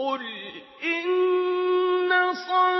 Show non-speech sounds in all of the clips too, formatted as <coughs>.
قل إن صلاتي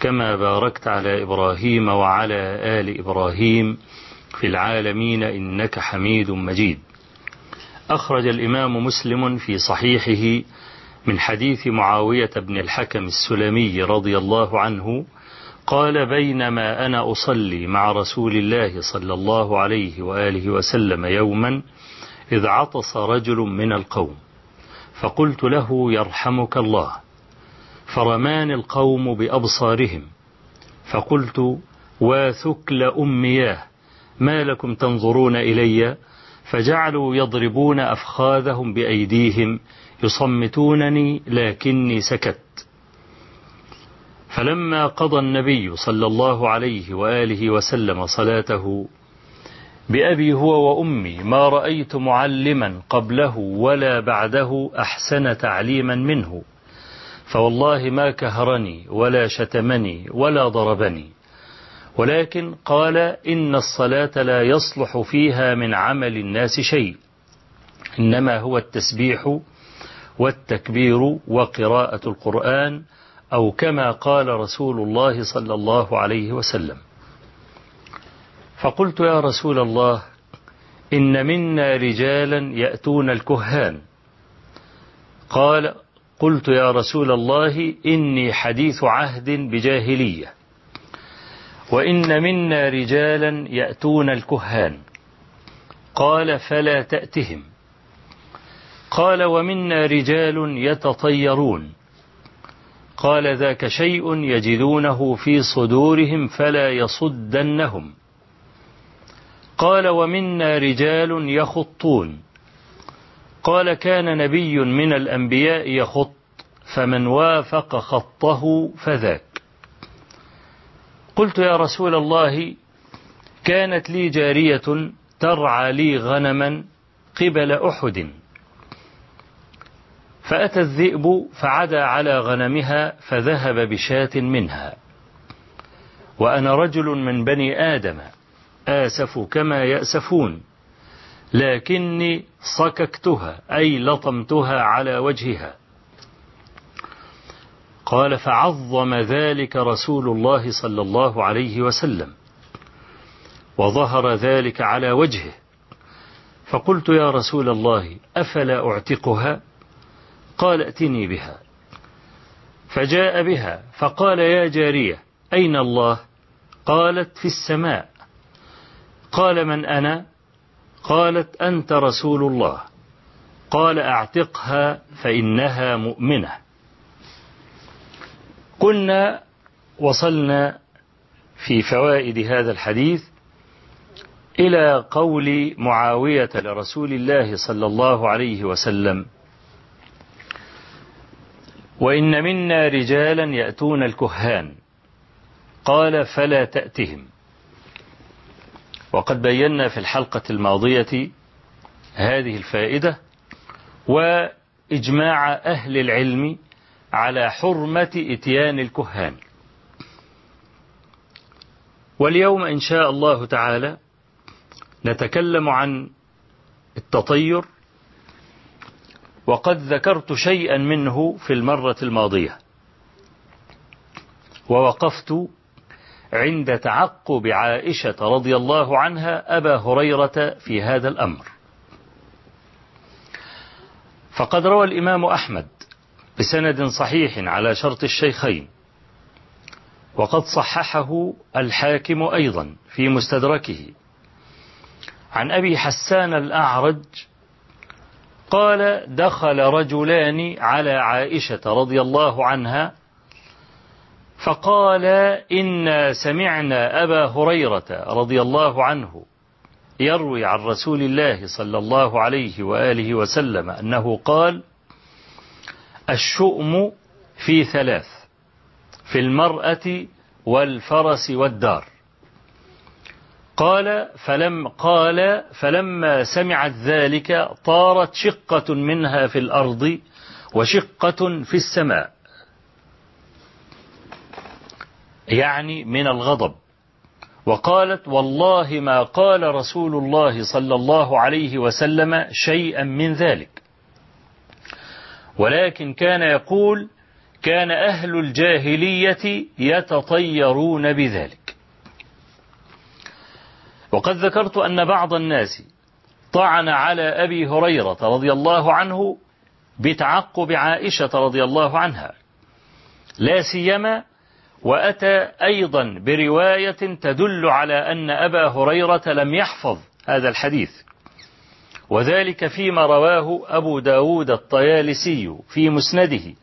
كما باركت على إبراهيم وعلى آل إبراهيم في العالمين إنك حميد مجيد. أخرج الإمام مسلم في صحيحه من حديث معاوية بن الحكم السلمي رضي الله عنه قال بينما أنا أصلي مع رسول الله صلى الله عليه وآله وسلم يوما إذ عطس رجل من القوم فقلت له يرحمك الله فرماني القوم بأبصارهم. فقلت واثكل أمياه ما لكم تنظرون إلي؟ فجعلوا يضربون أفخاذهم بأيديهم يصمتونني لكني سكت. فلما قضى النبي صلى الله عليه وآله وسلم صلاته بأبي هو وأمي ما رأيت معلما قبله ولا بعده أحسن تعليما منه. فوالله ما كهرني ولا شتمني ولا ضربني. ولكن قال إن الصلاة لا يصلح فيها من عمل الناس شيء إنما هو التسبيح والتكبير وقراءة القرآن أو كما قال رسول الله صلى الله عليه وسلم. فقلت يا رسول الله إن منا رجالا يأتون الكهان. قال قلت يا رسول الله إني حديث عهد بجاهلية. وإن منا رجالا يأتون الكهان. قال فلا تأتهم. قال ومنا رجال يتطيرون. قال ذاك شيء يجدونه في صدورهم فلا يصدنهم. قال ومنا رجال يخطون. قال كان نبي من الأنبياء يخط فمن وافق خطه فذاك. قلت يا رسول الله كانت لي جارية ترعى لي غنما قبل أحد. فأتى الذئب فعدا على غنمها فذهب بشاة منها. وأنا رجل من بني آدم آسف كما يأسفون. لكني صككتها أي لطمتها على وجهها. قال فعظم ذلك رسول الله صلى الله عليه وسلم وظهر ذلك على وجهه. فقلت يا رسول الله أفلا أعتقها؟ قال ائتني بها. فجاء بها فقال يا جارية أين الله؟ قالت في السماء. قال من أنا؟ قالت أنت رسول الله. قال أعتقها فإنها مؤمنة. كنا وصلنا في فوائد هذا الحديث إلى قول معاوية لرسول الله صلى الله عليه وسلم. وإن منا رجالا يأتون الكهان. قال فلا تأتهم. وقد بينا في الحلقة الماضية هذه الفائدة وإجماع أهل العلم على حرمة إتيان الكهان. واليوم إن شاء الله تعالى نتكلم عن التطير وقد ذكرت شيئا منه في المرة الماضية ووقفت عند تعقب عائشة رضي الله عنها أبا هريرة في هذا الأمر. فقد روى الإمام أحمد بسند صحيح على شرط الشيخين وقد صححه الحاكم أيضا في مستدركه. عن أبي حسان الأعرج قال دخل رجلان على عائشة رضي الله عنها فقال إنا سمعنا أبا هريرة رضي الله عنه يروي عن رسول الله صلى الله عليه وآله وسلم أنه قال الشؤم في ثلاث في المرأة والفرس والدار. قال فلم قال فلما سمعت ذلك طارت شقة منها في الأرض وشقة في السماء. يعني من الغضب. وقالت والله ما قال رسول الله صلى الله عليه وسلم شيئا من ذلك. ولكن كان يقول كان أهل الجاهلية يتطيرون بذلك. وقد ذكرت أن بعض الناس طعن على أبي هريرة رضي الله عنه بتعقب عائشة رضي الله عنها. لا سيما وأتى أيضا برواية تدل على أن أبا هريرة لم يحفظ هذا الحديث. وذلك فيما رواه أبو داود الطيالسي في مسنده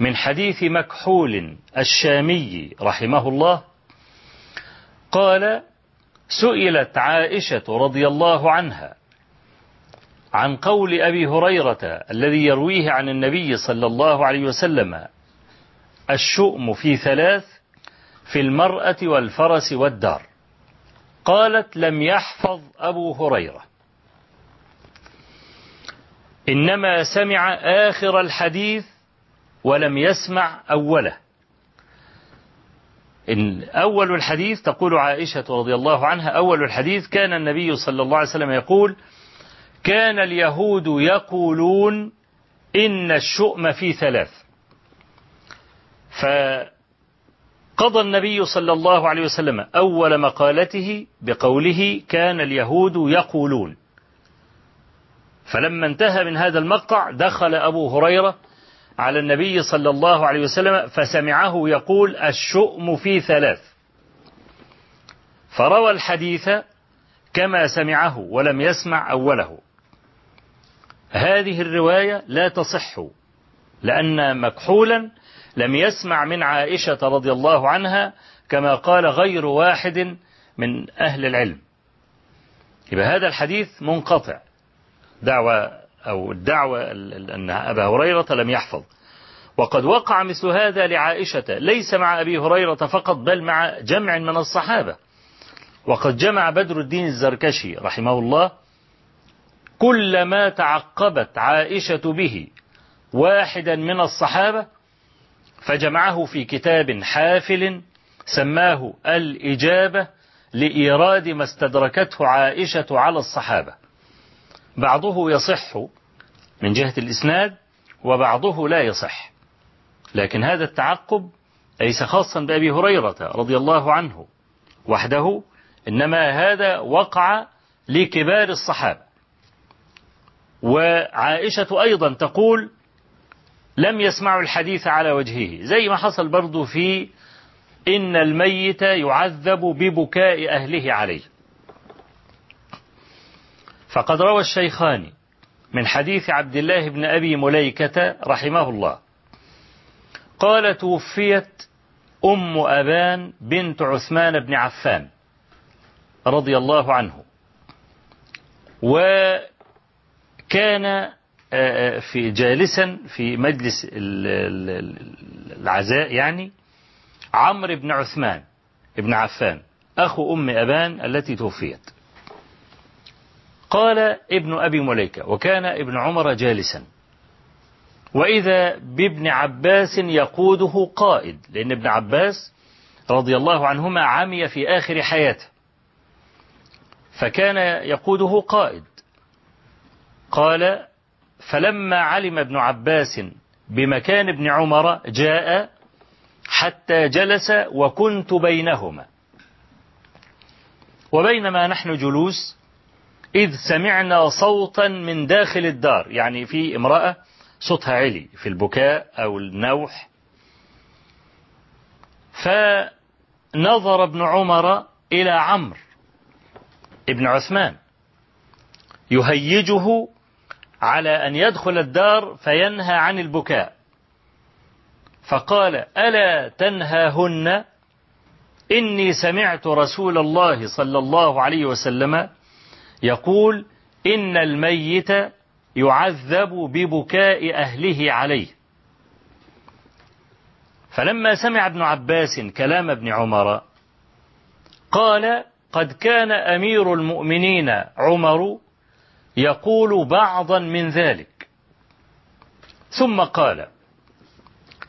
من حديث مكحول الشامي رحمه الله. قال سئلت عائشة رضي الله عنها عن قول أبي هريرة الذي يرويه عن النبي صلى الله عليه وسلم الشؤم في ثلاث في المرأة والفرس والدار. قالت لم يحفظ أبو هريرة. إنما سمع آخر الحديث ولم يسمع أوله. إن أول الحديث تقول عائشة رضي الله عنها أول الحديث كان النبي صلى الله عليه وسلم يقول كان اليهود يقولون إن الشؤم في ثلاث. فقضى النبي صلى الله عليه وسلم أول مقالته بقوله كان اليهود يقولون. فلما انتهى من هذا المقطع دخل أبو هريرة على النبي صلى الله عليه وسلم فسمعه يقول الشؤم في ثلاث. فروى الحديث كما سمعه ولم يسمع أوله. هذه الرواية لا تصح لأن مكحولا لم يسمع من عائشة رضي الله عنها كما قال غير واحد من أهل العلم. يبقى هذا الحديث منقطع. دعوة أو الدعوة أن أبا هريرة لم يحفظ. وقد وقع مثل هذا لعائشة ليس مع أبي هريرة فقط بل مع جمع من الصحابة. وقد جمع بدر الدين الزركشي رحمه الله كل ما تعقبت عائشة به واحدا من الصحابة فجمعه في كتاب حافل سماه الإجابة لإيراد ما استدركته عائشة على الصحابة. بعضه يصح من جهة الإسناد وبعضه لا يصح. لكن هذا التعقب ليس خاصا بأبي هريرة رضي الله عنه وحده إنما هذا وقع لكبار الصحابة. وعائشة أيضا تقول لم يسمعوا الحديث على وجهه. زي ما حصل برضو في إن الميت يعذب ببكاء أهله عليه. فقد روى الشيخان من حديث عبد الله بن أبي مليكة رحمه الله. قال توفيت أم أبان بنت عثمان بن عفان رضي الله عنه. وكان في جالسا في مجلس العزاء يعني عمرو بن عثمان بن عفان أخو أم أبان التي توفيت. قال ابن أبي مليكة وكان ابن عمر جالسا. وإذا بابن عباس يقوده قائد لأن ابن عباس رضي الله عنهما عمي في آخر حياته. فكان يقوده قائد. قال فلما علم ابن عباس بمكان ابن عمر جاء حتى جلس وكنت بينهما. وبينما نحن جلوس إذ سمعنا صوتا من داخل الدار يعني في امرأة صوتها علي في البكاء أو النوح. فنظر ابن عمر إلى عمرو ابن عثمان يهيجه على أن يدخل الدار فينهى عن البكاء. فقال ألا تنهاهن؟ إني سمعت رسول الله صلى الله عليه وسلم يقول إن الميت يعذب ببكاء أهله عليه. فلما سمع ابن عباس كلام ابن عمر قال قد كان أمير المؤمنين عمر يقول بعضا من ذلك. ثم قال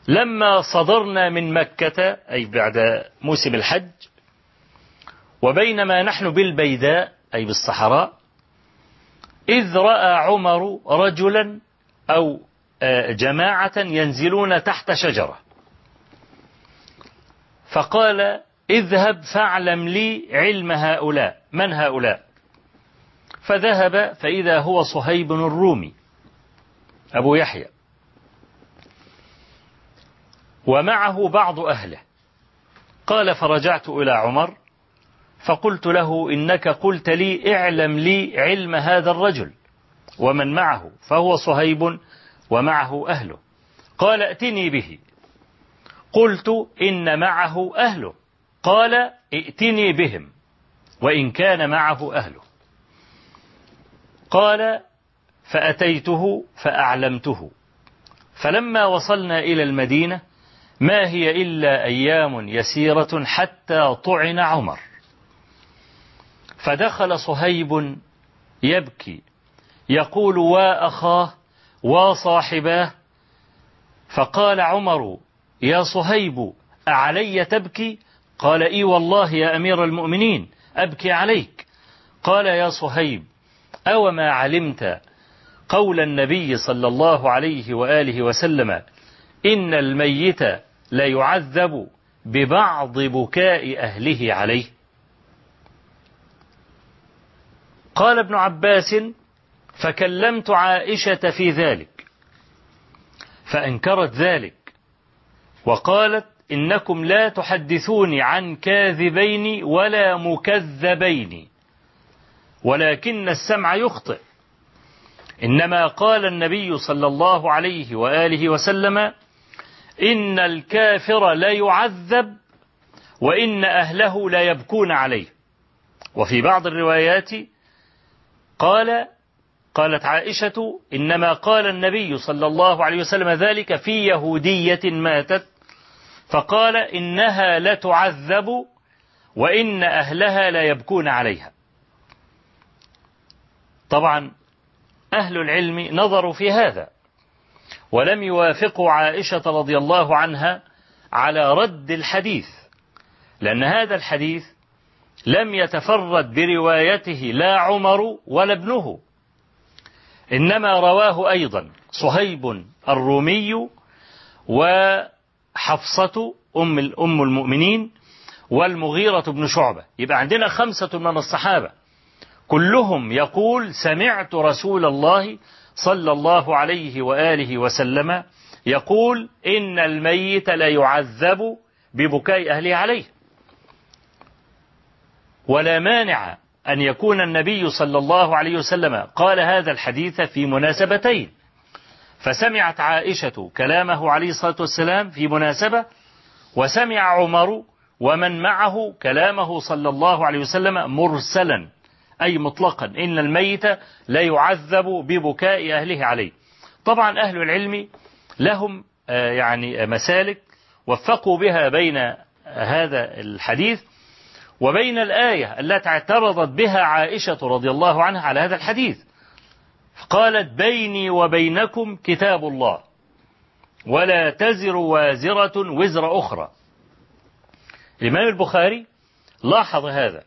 لما صدرنا من مكة أي بعد موسم الحج وبينما نحن بالبيداء أي بالصحراء إذ رأى عمر رجلا أو جماعة ينزلون تحت شجرة. فقال اذهب فاعلم لي علم هؤلاء من هؤلاء؟ فذهب فإذا هو صهيب الرومي أبو يحيى. ومعه بعض أهله. قال فرجعت إلى عمر فقلت له إنك قلت لي اعلم لي علم هذا الرجل ومن معه فهو صهيب ومعه أهله. قال ائتني به. قلت إن معه أهله. قال ائتني بهم وإن كان معه أهله. قال فأتيته فأعلمته. فلما وصلنا إلى المدينة ما هي إلا أيام يسيرة حتى طعن عمر. فدخل صهيب يبكي يقول وأخاه وصاحباه فقال عمر يا صهيب أعلي تبكي؟ قال إي والله يا أمير المؤمنين أبكي عليك. قال يا صهيب أو ما علمت قول النبي صلى الله عليه وآله وسلم إن الميت ليعذب ببعض بكاء أهله عليه. قال ابن عباس فكلمت عائشة في ذلك فأنكرت ذلك وقالت إنكم لا تحدثوني عن كاذبين ولا مكذبين. ولكن السمع يخطئ. إنما قال النبي صلى الله عليه وآله وسلم إن الكافر لا يعذب وإن أهله لا يبكون عليه. وفي بعض الروايات قال قالت عائشة إنما قال النبي صلى الله عليه وسلم ذلك في يهودية ماتت فقال إنها لتعذب وإن أهلها لا يبكون عليها. طبعا أهل العلم نظروا في هذا ولم يوافقوا عائشة رضي الله عنها على رد الحديث لأن هذا الحديث لم يتفرد بروايته لا عمر ولا ابنه إنما رواه أيضا صهيب الرومي وحفصة أم أم المؤمنين والمغيرة بن شعبة. يبقى عندنا خمسة من الصحابة. كلهم يقول سمعت رسول الله صلى الله عليه وآله وسلم يقول إن الميت لا يعذب ببكاء أهله عليه. ولا مانع أن يكون النبي صلى الله عليه وسلم قال هذا الحديث في مناسبتين. فسمعت عائشة كلامه عليه الصلاة والسلام في مناسبة وسمع عمر ومن معه كلامه صلى الله عليه وسلم مرسلا. أي مطلقا. إن الميت لا يعذب ببكاء أهله عليه. طبعا أهل العلم لهم يعني مسالك وفقوا بها بين هذا الحديث وبين الآية التي اعترضت بها عائشة رضي الله عنها على هذا الحديث. قالت بيني وبينكم كتاب الله ولا تزر وازرة وزر أخرى. الإمام البخاري لاحظ هذا.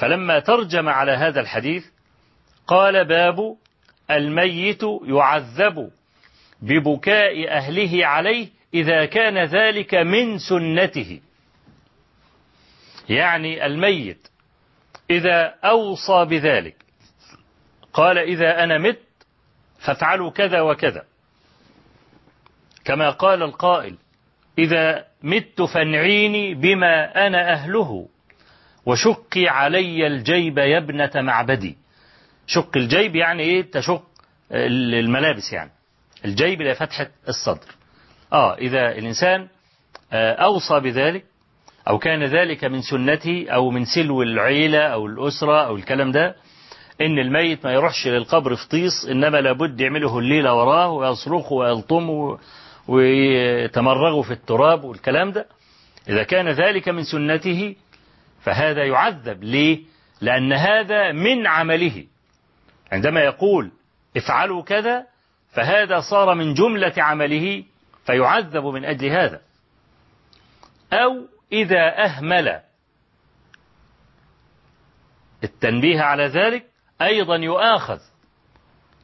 فلما ترجم على هذا الحديث قال باب الميت يعذب ببكاء أهله عليه إذا كان ذلك من سنته. يعني الميت إذا أوصى بذلك قال إذا أنا مت فافعلوا كذا وكذا. كما قال القائل إذا مت فانعيني بما أنا أهله. وشقي علي الجيب يا ابنة معبدي. شق الجيب يعني إيه؟ تشق الملابس يعني. الجيب إلى فتحة الصدر. آه إذا الإنسان أوصى بذلك أو كان ذلك من سنته أو من سلو العيلة أو الأسرة أو الكلام ده إن الميت ما يروحش للقبر في طيس إنما لابد يعمله الليلة وراه ويصرخ ويلطم ويتمرغ في التراب والكلام ده. إذا كان ذلك من سنته فهذا يعذب. ليه؟ لأن هذا من عمله. عندما يقول افعلوا كذا فهذا صار من جملة عمله فيعذب من أجل هذا. أو إذا أهمل التنبيه على ذلك أيضا يؤاخذ.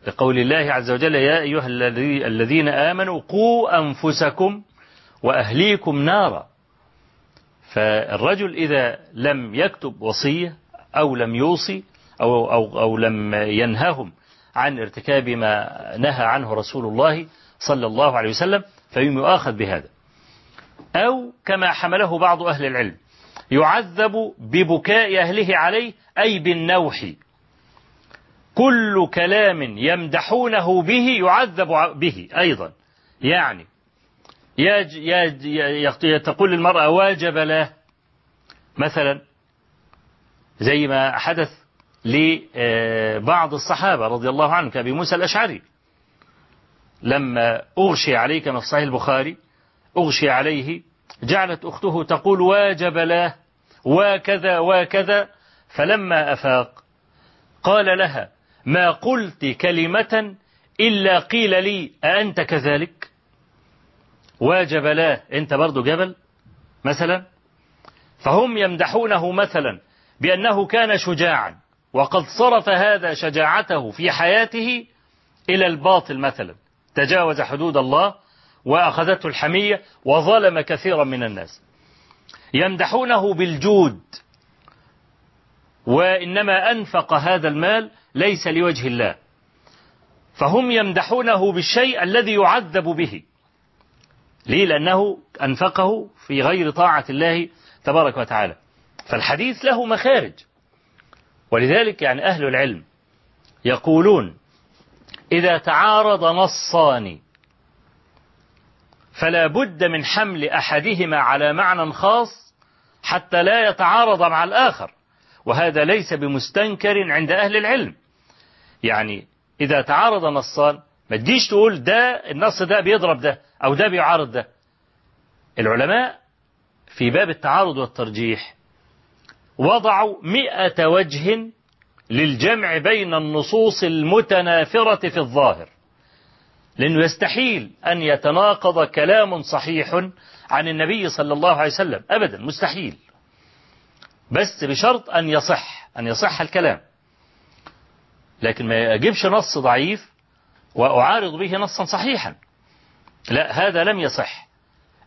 لقول الله عز وجل يا أيها الذين آمنوا قوا أنفسكم وأهليكم نارا. فالرجل إذا لم يكتب وصية أو لم يوصي أو, أو, أو لم ينههم عن ارتكاب ما نهى عنه رسول الله صلى الله عليه وسلم فيم يؤاخذ بهذا. أو كما حمله بعض أهل العلم يعذب ببكاء أهله عليه أي بالنوح. كل كلام يمدحونه به يعذب به أيضا. يعني يا يا تقول المرأة واجب له. مثلا زي ما حدث لبعض الصحابة رضي الله عنهم كأبي موسى الأشعري. لما أغشي عليه كما في صحيح البخاري أغشي عليه جعلت أخته تقول واجب له. وكذا وكذا. فلما أفاق قال لها ما قلت كلمة إلا قيل لي أأنت كذلك؟ واجب له أنت برضو جبل مثلا؟ فهم يمدحونه مثلا بأنه كان شجاعا وقد صرف هذا شجاعته في حياته إلى الباطل مثلا. تجاوز حدود الله وأخذته الحمية وظلم كثيرا من الناس. يمدحونه بالجود وإنما أنفق هذا المال ليس لوجه الله. فهم يمدحونه بالشيء الذي يعذب به. ليه؟ لأنه أنفقه في غير طاعة الله تبارك وتعالى. فالحديث له مخارج. ولذلك يعني أهل العلم يقولون إذا تعارض نصان فلا بد من حمل أحدهما على معنى خاص حتى لا يتعارض مع الآخر. وهذا ليس بمستنكر عند أهل العلم. يعني إذا تعارض نصان ما تجيش تقول ده النص ده بيضرب ده. أو ده بيعارض ده. العلماء في باب التعارض والترجيح وضعوا مئة وجه للجمع بين النصوص المتنافرة في الظاهر لأنه يستحيل أن يتناقض كلام صحيح عن النبي صلى الله عليه وسلم. أبدا مستحيل. بس بشرط أن يصح أن يصح الكلام. لكن ما أجيبش نص ضعيف وأعارض به نصا صحيحا. لا هذا لم يصح.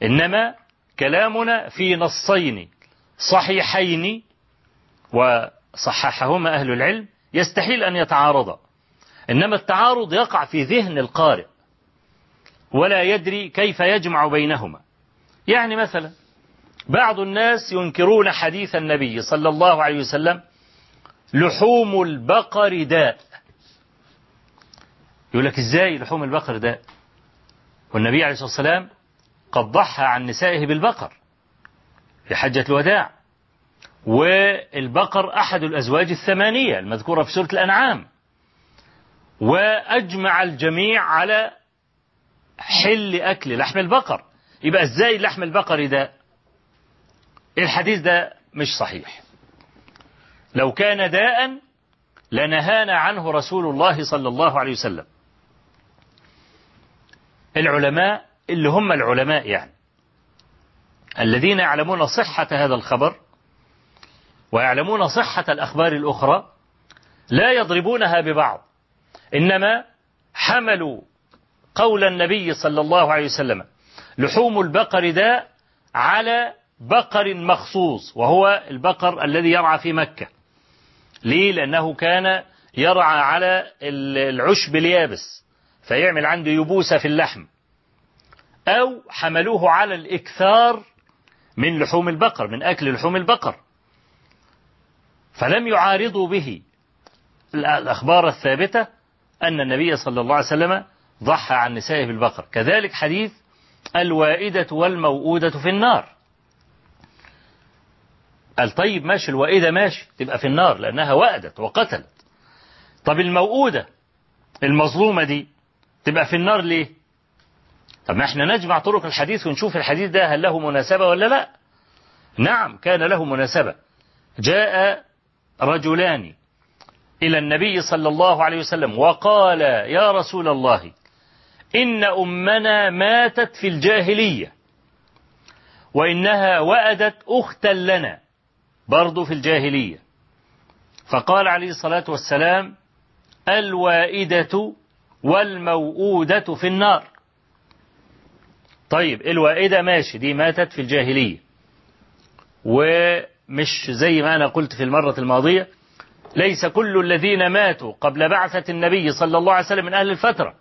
إنما كلامنا في نصين صحيحين وصححهما أهل العلم يستحيل أن يتعارضا. إنما التعارض يقع في ذهن القارئ ولا يدري كيف يجمع بينهما. يعني مثلا بعض الناس ينكرون حديث النبي صلى الله عليه وسلم لحوم البقر داء. يقول لك إزاي لحوم البقر داء؟ والنبي عليه الصلاة والسلام قد ضحى عن نسائه بالبقر في حجة الوداع. والبقر أحد الأزواج الثمانية المذكورة في سورة الأنعام. وأجمع الجميع على حل أكل لحم البقر. يبقى إزاي لحم البقر ده؟ الحديث ده مش صحيح. لو كان داء لنهانا عنه رسول الله صلى الله عليه وسلم. العلماء اللي هم العلماء يعني الذين يعلمون صحة هذا الخبر ويعلمون صحة الأخبار الأخرى لا يضربونها ببعض إنما حملوا قول النبي صلى الله عليه وسلم لحوم البقر داء على بقر مخصوص وهو البقر الذي يرعى في مكة. ليه؟ لأنه كان يرعى على العشب اليابس. فيعمل عنده يبوسة في اللحم. أو حملوه على الإكثار من لحوم البقر من أكل لحوم البقر. فلم يعارضوا به. الأخبار الثابتة أن النبي صلى الله عليه وسلم ضحى عن نسائه بالبقر. كذلك حديث الوائدة والموؤودة في النار. قال طيب ماشي الوائدة ماشي تبقى في النار لأنها وأدت وقتلت. طب الموؤودة المظلومة دي تبقى في النار ليه؟ طب ما إحنا نجمع طرق الحديث ونشوف الحديث ده هل له مناسبة ولا لا. نعم كان له مناسبة. جاء رجلان إلى النبي صلى الله عليه وسلم وقال يا رسول الله إن أمنا ماتت في الجاهلية وإنها وأدت أختا لنا برضو في الجاهلية. فقال عليه الصلاة والسلام الوائدة والموؤودة في النار. طيب الوائدة ماشي دي ماتت في الجاهلية. ومش زي ما أنا قلت في المرة الماضية ليس كل الذين ماتوا قبل بعثة النبي صلى الله عليه وسلم من أهل الفترة.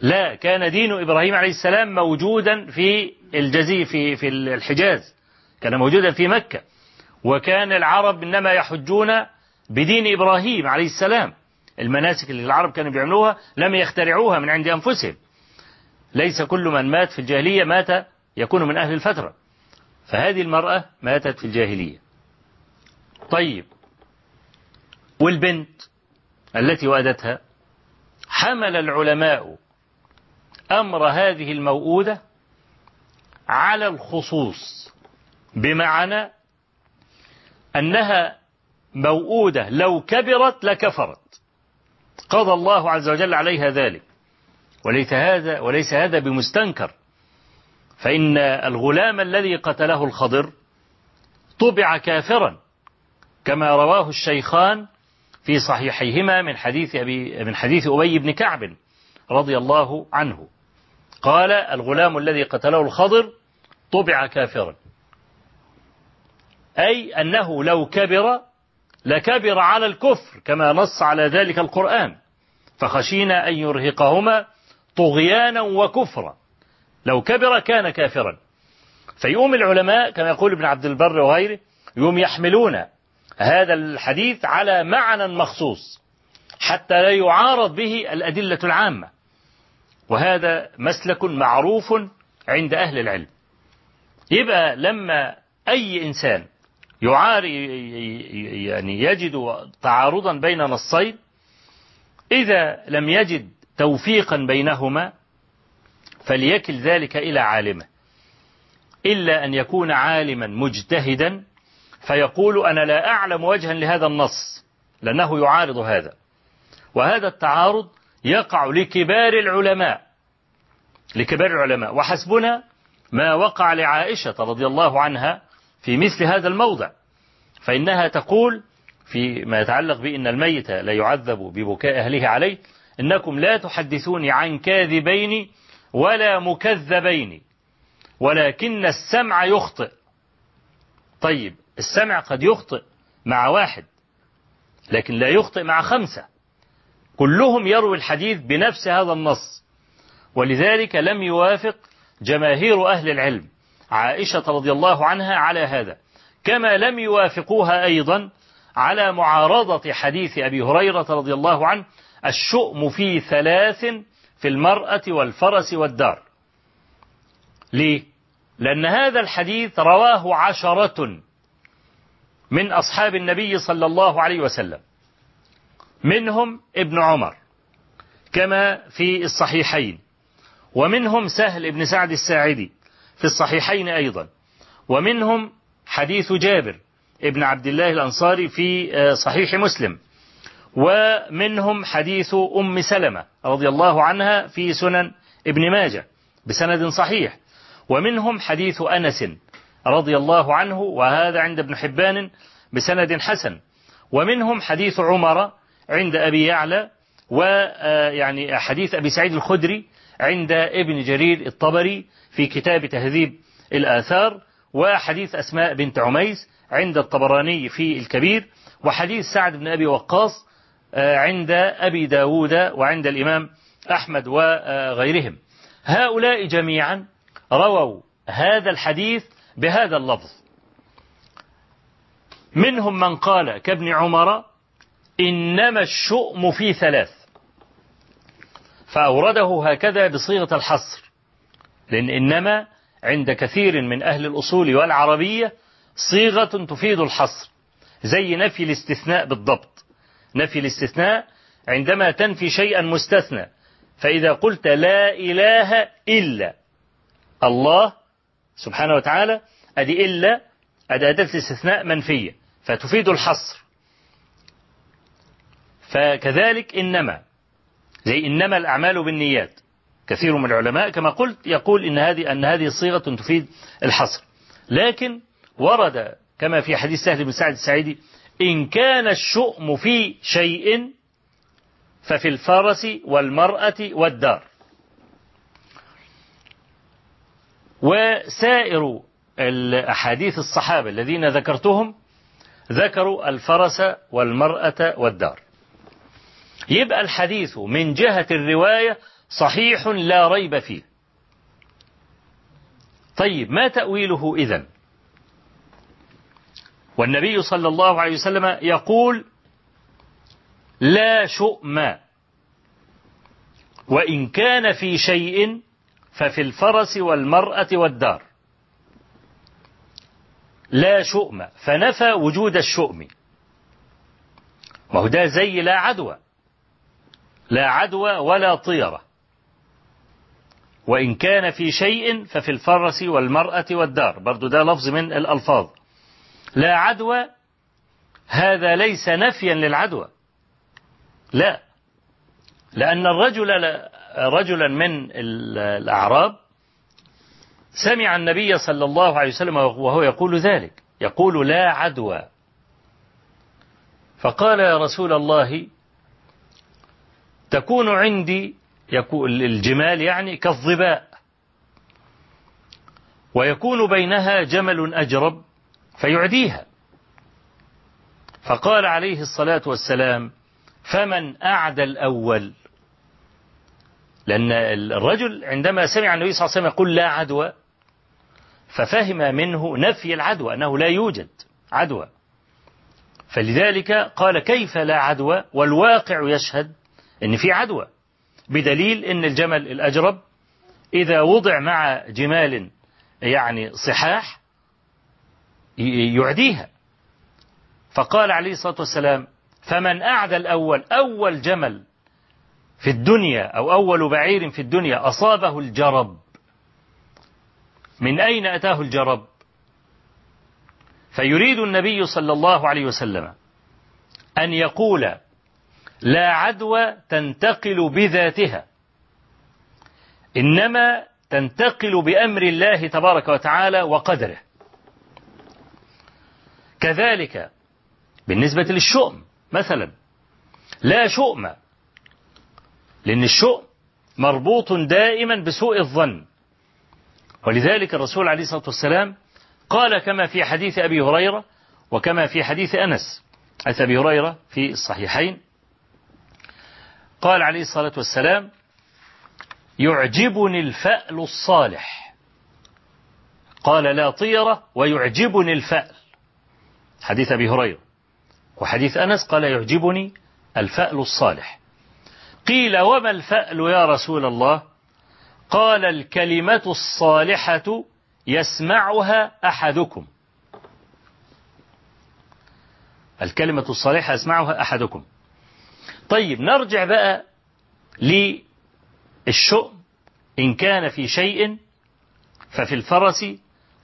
لا كان دين إبراهيم عليه السلام موجودا في الجزيرة في في الحجاز. كان موجودا في مكة. وكان العرب إنما يحجون بدين إبراهيم عليه السلام. المناسك اللي العرب كانوا بيعملوها لم يخترعوها من عند أنفسهم. ليس كل من مات في الجاهلية مات يكون من أهل الفترة. فهذه المرأة ماتت في الجاهلية. طيب. والبنت التي وأدتها حمل العلماء أمر هذه الموؤودة على الخصوص بمعنى أنها موؤودة لو كبرت لكفرت. قضى الله عز وجل عليها ذلك. وليس هذا وليس هذا بمستنكر. فإن الغلام الذي قتله الخضر طبع كافرا كما رواه الشيخان في صحيحيهما من حديث أبي من حديث أبي بن كعب رضي الله عنه. قال الغلام الذي قتله الخضر طبع كافرا. أي أنه لو كبر لكبر على الكفر كما نص على ذلك القرآن. فخشينا أن يرهقهما طغيانا وكفرا. لو كبر كان كافرا. فيقوم العلماء كما يقول ابن عبد البر وغيره يوم يحملون هذا الحديث على معنى مخصوص حتى لا يعارض به الأدلة العامة. وهذا مسلك معروف عند أهل العلم. يبقى لما أي إنسان يعاري يعني يجد تعارضا بين نصين إذا لم يجد توفيقا بينهما فليكل ذلك إلى عالمه. إلا أن يكون عالما مجتهدا فيقول أنا لا أعلم وجها لهذا النص لأنه يعارض هذا. وهذا التعارض يقع لكبار العلماء لكبار العلماء. وحسبنا ما وقع لعائشة رضي الله عنها في مثل هذا الموضع. فإنها تقول في ما يتعلق بأن الميت لا يعذب ببكاء أهله عليه إنكم لا تحدثوني عن كاذبين ولا مكذبين ولكن السمع يخطئ. طيب السمع قد يخطئ مع واحد لكن لا يخطئ مع خمسة. كلهم يروي الحديث بنفس هذا النص ولذلك لم يوافق جماهير أهل العلم. عائشة رضي الله عنها على هذا. كما لم يوافقوها أيضا على معارضة حديث أبي هريرة رضي الله عنه الشؤم في ثلاث في المرأة والفرس والدار. ليه؟ لأن هذا الحديث رواه عشرة من أصحاب النبي صلى الله عليه وسلم. منهم ابن عمر كما في الصحيحين. ومنهم سهل بن سعد الساعدي. في الصحيحين أيضا. ومنهم حديث جابر ابن عبد الله الأنصاري في صحيح مسلم. ومنهم حديث أم سلمة رضي الله عنها في سنن ابن ماجه بسند صحيح. ومنهم حديث أنس رضي الله عنه وهذا عند ابن حبان بسند حسن. ومنهم حديث عمر عند أبي يعلى ويعني حديث أبي سعيد الخدري عند ابن جرير الطبري في كتاب تهذيب الآثار وحديث أسماء بنت عميس عند الطبراني في الكبير وحديث سعد بن أبي وقاص عند أبي داود وعند الإمام أحمد وغيرهم. هؤلاء جميعا رووا هذا الحديث بهذا اللفظ. منهم من قال كابن عمر إنما الشؤم في ثلاث. فأورده هكذا بصيغة الحصر. لأن إنما عند كثير من أهل الأصول والعربية صيغة تفيد الحصر زي نفي الاستثناء بالضبط. نفي الاستثناء عندما تنفي شيئا مستثنى فإذا قلت لا إله إلا الله سبحانه وتعالى أدي إلا أدي أداة الاستثناء منفية فتفيد الحصر. فكذلك إنما زي إنما الأعمال بالنيات. كثير من العلماء كما قلت يقول إن هذه أن هذه صيغة تفيد الحصر. لكن ورد كما في حديث سهل بن سعد السعيدي إن كان الشؤم في شيء ففي الفرس والمرأة والدار. وسائر الأحاديث الصحابة الذين ذكرتهم ذكروا الفرس والمرأة والدار. يبقى الحديث من جهة الرواية صحيح لا ريب فيه. طيب ما تأويله إذن؟ والنبي صلى الله عليه وسلم يقول لا شؤم وإن كان في شيء ففي الفرس والمرأة والدار. لا شؤم فنفى وجود الشؤم. ما هو ده زي لا عدوى. لا عدوى ولا طيرة. وإن كان في شيء ففي الفرس والمرأة والدار. برضو ده لفظ من الألفاظ. لا عدوى هذا ليس نفيا للعدوى. لا. لأن الرجل رجلا من الأعراب سمع النبي صلى الله عليه وسلم وهو يقول ذلك. يقول لا عدوى. فقال يا رسول الله تكون عندي يكون الجمال يعني كالظباء. ويكون بينها جمل أجرب فيعديها. فقال عليه الصلاة والسلام فمن أعدى الأول؟ لأن الرجل عندما سمع النبي صلى الله عليه وسلم يقول لا عدوى ففهم منه نفي العدوى أنه لا يوجد عدوى. فلذلك قال كيف لا عدوى؟ والواقع يشهد أن في عدوى بدليل أن الجمل الأجرب إذا وضع مع جمال يعني صحاح يعديها. فقال عليه الصلاة والسلام فمن أعدى الأول أول جمل في الدنيا أو أول بعير في الدنيا أصابه الجرب. من أين أتاه الجرب؟ فيريد النبي صلى الله عليه وسلم أن يقول لا عدوى تنتقل بذاتها. إنما تنتقل بأمر الله تبارك وتعالى وقدره. كذلك بالنسبة للشؤم مثلا لا شؤم لأن الشؤم مربوط دائما بسوء الظن. ولذلك الرسول عليه الصلاة والسلام قال كما في حديث أبي هريرة وكما في حديث أنس حديث أبي هريرة في الصحيحين قال عليه الصلاة والسلام يعجبني الفأل الصالح. قال لا طيرة ويعجبني الفأل. حديث أبي هريرة. وحديث أنس قال يعجبني الفأل الصالح. قيل وما الفأل يا رسول الله؟ قال الكلمة الصالحة يسمعها أحدكم. الكلمة الصالحة يسمعها أحدكم. طيب نرجع بقى للشؤم. إن كان في شيء ففي الفرس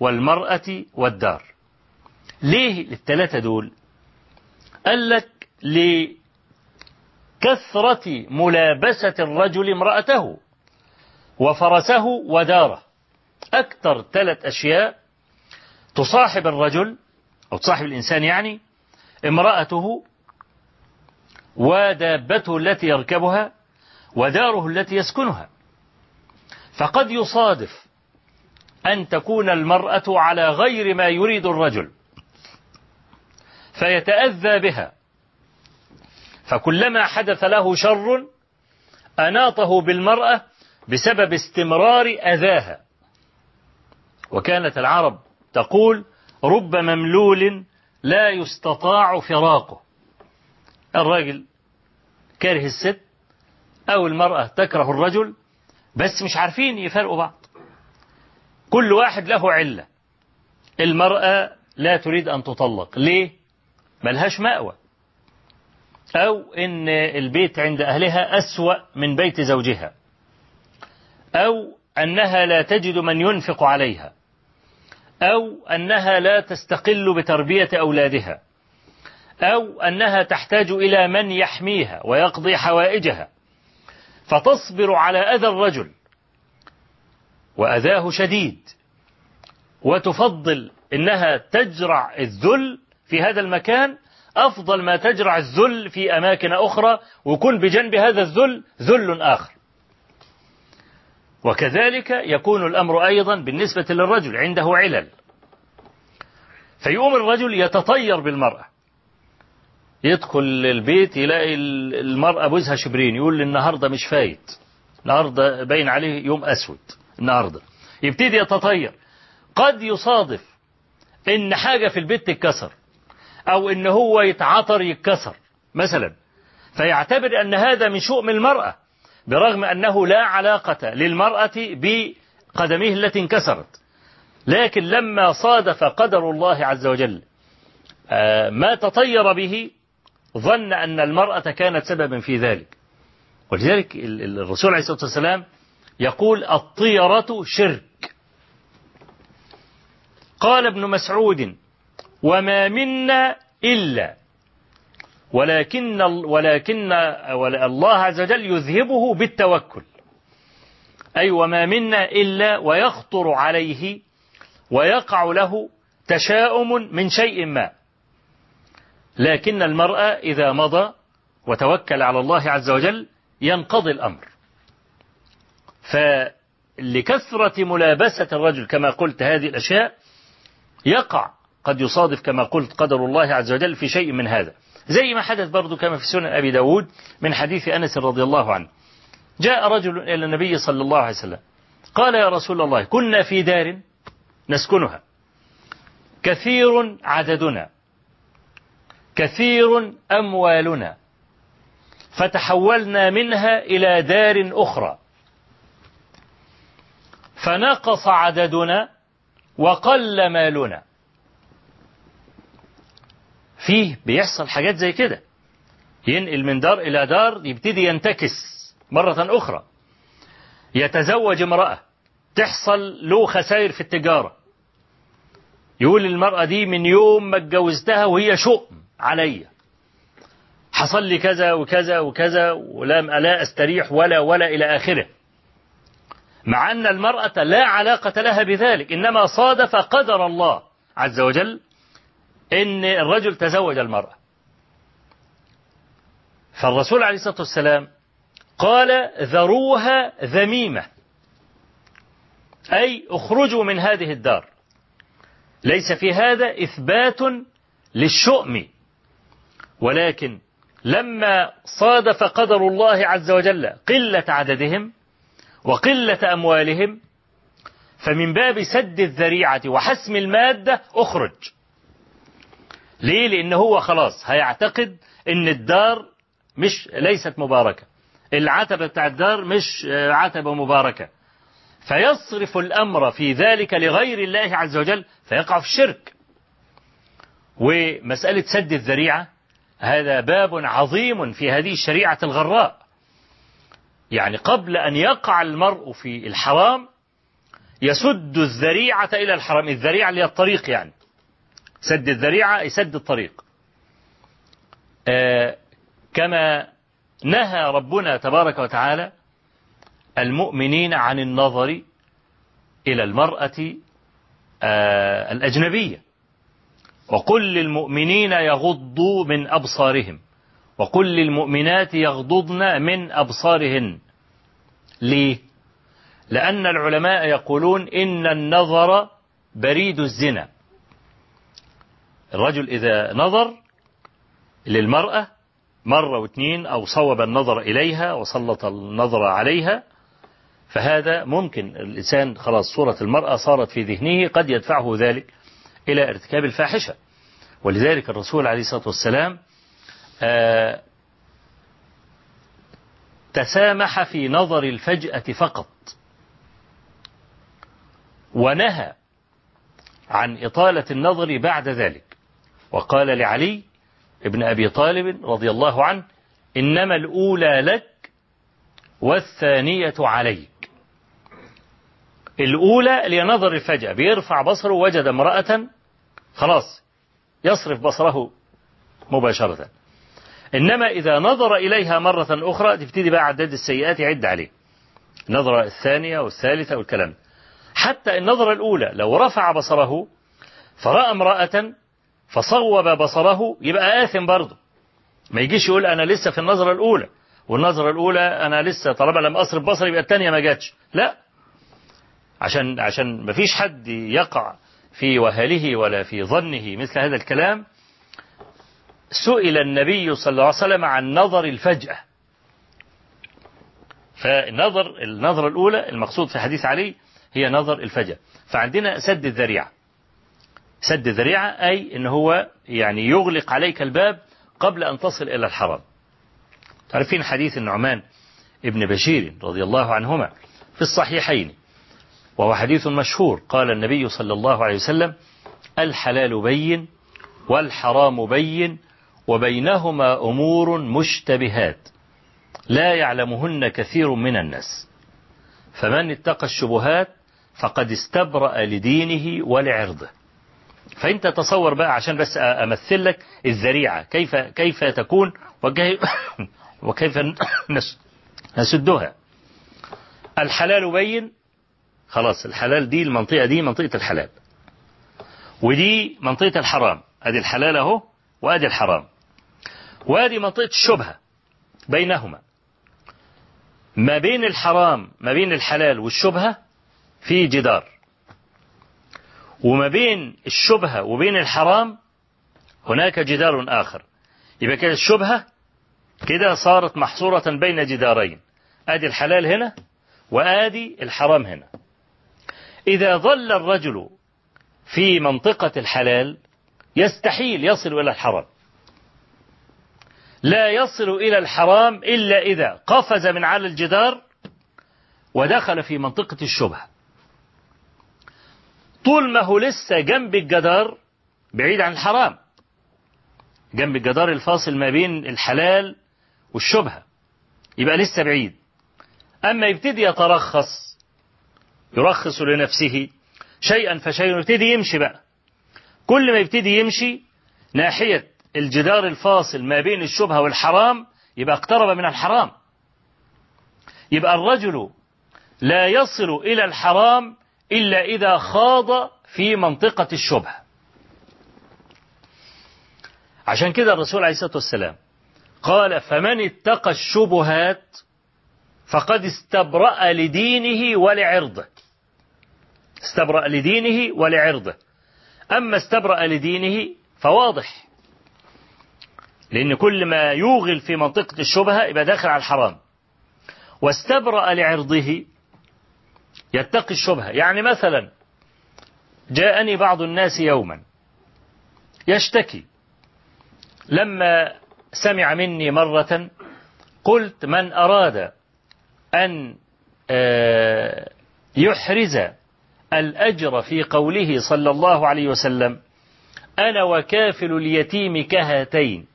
والمرأة والدار. ليه الثلاثة دول؟ قال لك لكثرة ملابسة الرجل امرأته وفرسه وداره. أكثر ثلاث أشياء تصاحب الرجل أو تصاحب الإنسان يعني امرأته ودابته التي يركبها وداره التي يسكنها. فقد يصادف أن تكون المرأة على غير ما يريد الرجل فيتأذى بها. فكلما حدث له شر أناطه بالمرأة بسبب استمرار أذاها. وكانت العرب تقول رب مملول لا يستطاع فراقه. الراجل كاره الست أو المرأة تكره الرجل بس مش عارفين يفرقوا بعض. كل واحد له علة. المرأة لا تريد أن تطلق. ليه؟ ملهاش مأوى. أو إن البيت عند أهلها أسوأ من بيت زوجها. أو أنها لا تجد من ينفق عليها. أو أنها لا تستقل بتربية أولادها. أو أنها تحتاج إلى من يحميها ويقضي حوائجها. فتصبر على أذى الرجل وأذاه شديد وتفضل إنها تجرع الذل في هذا المكان أفضل ما تجرع الذل في أماكن أخرى وكن بجنب هذا الذل ذل آخر. وكذلك يكون الأمر أيضا بالنسبة للرجل عنده علل. فيقوم الرجل يتطير بالمرأة. يدخل البيت يلاقي المرأة بوزها شبرين يقول النهاردة مش فايت. النهاردة باين عليه يوم أسود. النهاردة. يبتدي يتطير. قد يصادف إن حاجة في البيت تتكسر أو إن هو يتعطر يتكسر مثلا. فيعتبر أن هذا من شؤم المرأة برغم أنه لا علاقة للمرأة بقدميه التي انكسرت. لكن لما صادف قدر الله عز وجل ما تطير به ظن أن المرأة كانت سببا في ذلك. ولذلك الرسول عليه الصلاة والسلام يقول الطيرة شرك. قال ابن مسعود وما منا إلا ولكن ولكن الله عز وجل يذهبه بالتوكل. أي وما منا إلا ويخطر عليه ويقع له تشاؤم من شيء ما. لكن المرأة إذا مضى وتوكل على الله عز وجل ينقضي الأمر. فلكثرة ملابسة الرجل كما قلت هذه الأشياء يقع قد يصادف كما قلت قدر الله عز وجل في شيء من هذا. زي ما حدث برضو كما في سنن أبي داود من حديث أنس رضي الله عنه. جاء رجل إلى النبي صلى الله عليه وسلم قال يا رسول الله كنا في دار نسكنها. كثير عددنا. كثير أموالنا. فتحولنا منها إلى دار أخرى. فنقص عددنا وقل مالنا. فيه بيحصل حاجات زي كده. ينقل من دار إلى دار يبتدي ينتكس مرة أخرى. يتزوج امرأة تحصل له خسائر في التجارة. يقول المرأة دي من يوم ما اتجوزتها وهي شؤم. عليا حصل لي كذا وكذا وكذا ولم ألا أستريح ولا ولا إلى آخره. مع أن المرأة لا علاقة لها بذلك إنما صادف قدر الله عز وجل إن الرجل تزوج المرأة. فالرسول عليه الصلاة والسلام قال ذروها ذميمة. أي اخرجوا من هذه الدار. ليس في هذا إثبات للشؤم. ولكن لما صادف قدر الله عز وجل قلة عددهم وقلة أموالهم فمن باب سد الذريعة وحسم المادة أخرج. ليه؟ لأن هو خلاص هيعتقد أن الدار مش ليست مباركة. العتبة بتاع الدار مش عتبة مباركة. فيصرف الأمر في ذلك لغير الله عز وجل فيقع في الشرك. ومسألة سد الذريعة هذا باب عظيم في هذه الشريعة الغراء. يعني قبل أن يقع المرء في الحرام يسد الذريعة إلى الحرام. الذريعة اللي هي الطريق يعني. سد الذريعة يسد الطريق. آه كما نهى ربنا تبارك وتعالى المؤمنين عن النظر إلى المرأة آه الأجنبية. وقل للمؤمنين يغضوا من أبصارهم وقل للمؤمنات يغضضن من أبصارهن. ليه؟ لأن العلماء يقولون إن النظر بريد الزنا. الرجل إذا نظر للمرأة مرة واثنين أو صوب النظر إليها وسلط النظر عليها فهذا ممكن. الإنسان خلاص صورة المرأة صارت في ذهنه قد يدفعه ذلك. إلى ارتكاب الفاحشة. ولذلك الرسول عليه الصلاة والسلام آه تسامح في نظر الفجأة فقط. ونهى عن إطالة النظر بعد ذلك. وقال لعلي ابن أبي طالب رضي الله عنه إنما الأولى لك والثانية عليك. الأولى لنظر الفجأة بيرفع بصره وجد امرأة خلاص يصرف بصره مباشرة. إنما إذا نظر إليها مرة أخرى تبتدي بقى عداد السيئات يعد عليه. النظرة الثانية والثالثة والكلام. حتى النظرة الأولى لو رفع بصره فرأى امرأة فصوب بصره يبقى آثم برضه. ما يجيش يقول أنا لسه في النظرة الأولى والنظرة الأولى أنا لسه طالما لم أصرف بصري يبقى الثانية ما جاتش. لا عشان عشان ما فيش حد يقع في وهله ولا في ظنه مثل هذا الكلام. سئل النبي صلى الله عليه وسلم عن نظر الفجأة. فالنظر النظرة الأولى المقصود في حديث علي هي نظر الفجأة. فعندنا سد الذريعة. سد الذريعة أي إن هو يعني يغلق عليك الباب قبل أن تصل إلى الحرام تعرفين حديث النعمان ابن بشير رضي الله عنهما في الصحيحين. وهو حديث مشهور. قال النبي صلى الله عليه وسلم الحلال بين والحرام بين وبينهما أمور مشتبهات. لا يعلمهن كثير من الناس. فمن اتقى الشبهات فقد استبرأ لدينه ولعرضه. فانت تصور بقى عشان بس أمثل لك الذريعة كيف كيف تكون وكيف <coughs> نسدها. الحلال بين خلاص الحلال دي المنطقة دي منطقة الحلال. ودي منطقة الحرام. أدي الحلال أهو وأدي الحرام. وادي منطقة الشبهة بينهما. ما بين الحرام ما بين الحلال والشبهة في جدار. وما بين الشبهة وبين الحرام هناك جدار آخر. يبقى كده الشبهة كده صارت محصورة بين جدارين. آدي الحلال هنا وآدي الحرام هنا. إذا ظل الرجل في منطقة الحلال يستحيل يصل إلى الحرام. لا يصل إلى الحرام إلا إذا قفز من على الجدار ودخل في منطقة الشبهة. طول ما هو لسه جنب الجدار بعيد عن الحرام جنب الجدار الفاصل ما بين الحلال والشبهة يبقى لسه بعيد. أما يبتدي يترخص يرخص لنفسه شيئا فشيئا يبتدي يمشي بقى. كل ما يبتدي يمشي ناحية الجدار الفاصل ما بين الشبهة والحرام يبقى اقترب من الحرام. يبقى الرجل لا يصل إلى الحرام إلا إذا خاض في منطقة الشبهة. عشان كده الرسول عليه الصلاة والسلام قال فمن اتقى الشبهات فقد استبرأ لدينه ولعرضه. استبرأ لدينه ولعرضه. أما استبرأ لدينه فواضح. لأن كل ما يوغل في منطقة الشبهة يبقى داخل على الحرام. واستبرأ لعرضه يتقي الشبهة. يعني مثلا جاءني بعض الناس يوما يشتكي. لما سمع مني مرة قلت من أراد أن يحرز الأجر في قوله صلى الله عليه وسلم أنا وكافل اليتيم كهاتين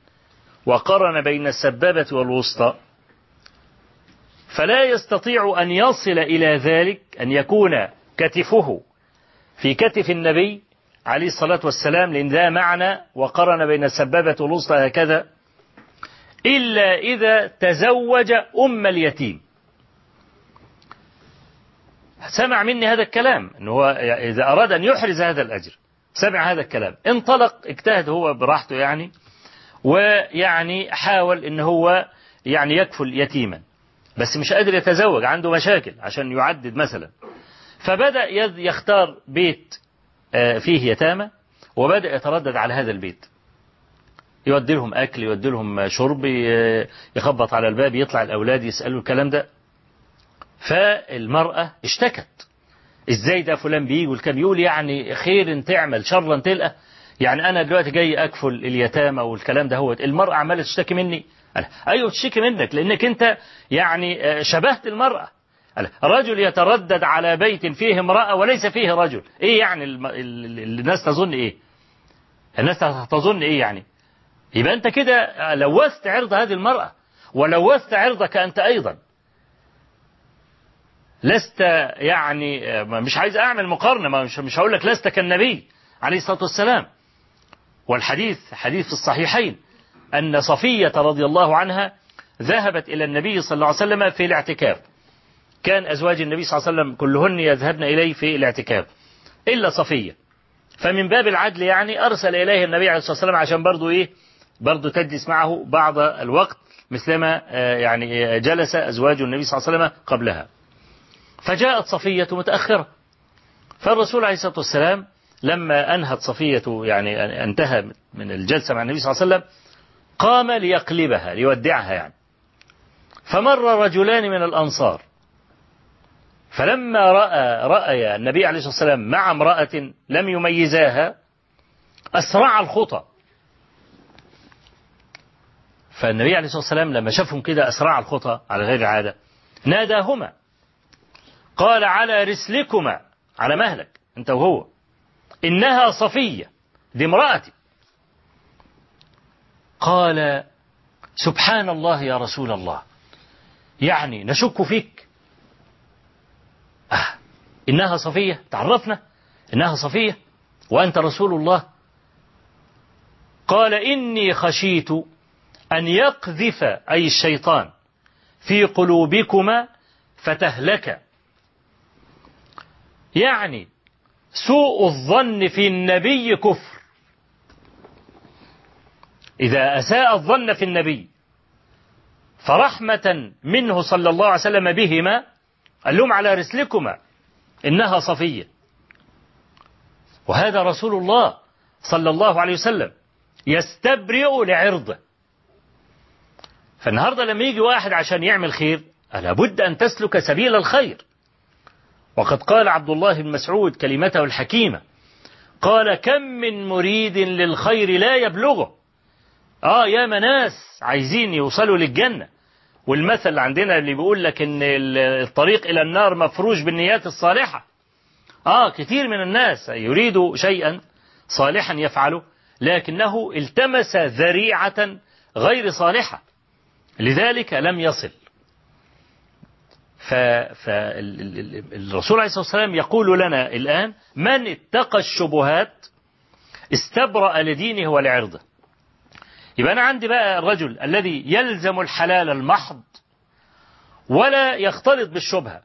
وقرن بين السبابة والوسطى فلا يستطيع أن يصل إلى ذلك أن يكون كتفه. في كتف النبي عليه الصلاة والسلام لأن ده معنى وقرن بين السبابة والوسطى هكذا إلا إذا تزوج أم اليتيم. سمع مني هذا الكلام إن هو إذا أراد أن يحرز هذا الأجر سمع هذا الكلام. انطلق اجتهد هو براحته يعني ويعني حاول إن هو يعني يكفل يتيما. بس مش قادر يتزوج عنده مشاكل عشان يعدد مثلا. فبدأ يختار بيت فيه يتامى وبدأ يتردد على هذا البيت. يودي لهم أكل يودي لهم شرب يخبط على الباب يطلع الأولاد يسألوا الكلام ده. فالمرأة اشتكت. إزاي ده فلان بيجي والكلام يقول يعني خير تعمل شرا تلقى. يعني أنا دلوقتي جاي أكفل اليتامى والكلام ده هو المرأة عمالة تشتكي مني. أنا أيوه تشتكي منك لأنك أنت يعني شبهت المرأة. رجل يتردد على بيت فيه امرأة وليس فيه رجل. إيه يعني الناس تظن إيه؟ الناس تظن إيه يعني؟ يبقى أنت كده لوثت عرض هذه المرأة ولوثت عرضك أنت أيضا. لست يعني مش عايز أعمل مقارنة مش مش هقول لك لست كالنبي عليه الصلاة والسلام. والحديث حديث في الصحيحين أن صفية رضي الله عنها ذهبت إلى النبي صلى الله عليه وسلم في الاعتكاف. كان أزواج النبي صلى الله عليه وسلم كلهن يذهبن إليه في الاعتكاف. إلا صفية. فمن باب العدل يعني أرسل إليه النبي عليه الصلاة والسلام عشان برضو إيه؟ برضو تجلس معه بعض الوقت مثلما يعني جلس أزواج النبي صلى الله عليه وسلم قبلها. فجاءت صفية متأخرة. فالرسول عليه الصلاة والسلام لما أنهت صفية يعني انتهى من الجلسة مع النبي صلى الله عليه وسلم قام ليقلبها ليودعها يعني. فمر رجلان من الأنصار. فلما رأى رأي النبي عليه الصلاة والسلام مع امرأة لم يميزاها أسرع الخطى. فالنبي عليه الصلاة والسلام لما شافهم كده أسرع الخطى على غير العادة ناداهما. قال على رسلكما على مهلك أنت وهو. إنها صفية دي امرأتي. قال سبحان الله يا رسول الله يعني نشك فيك. آه إنها صفية تعرفنا إنها صفية وأنت رسول الله. قال إني خشيت أن يقذف أي الشيطان في قلوبكما فتهلك. يعني سوء الظن في النبي كفر. إذا أساء الظن في النبي فرحمة منه صلى الله عليه وسلم بهما قال لهم على رسلكما إنها صفية. وهذا رسول الله صلى الله عليه وسلم يستبرئ لعرضه. فالنهاردة لما يجي واحد عشان يعمل خير لابد أن تسلك سبيل الخير. وقد قال عبد الله بن مسعود كلمته الحكيمة قال كم من مريد للخير لا يبلغه. آه يا ناس عايزين يوصلوا للجنة. والمثل عندنا اللي بيقول لك إن الطريق إلى النار مفروش بالنيات الصالحة. آه كثير من الناس يريد شيئا صالحا يفعله لكنه التمس ذريعة غير صالحة. لذلك لم يصل. فالرسول عليه الصلاة والسلام يقول لنا الآن من اتقى الشبهات استبرأ لدينه ولعرضه. يبقى أنا عندي بقى الرجل الذي يلزم الحلال المحض ولا يختلط بالشبهة.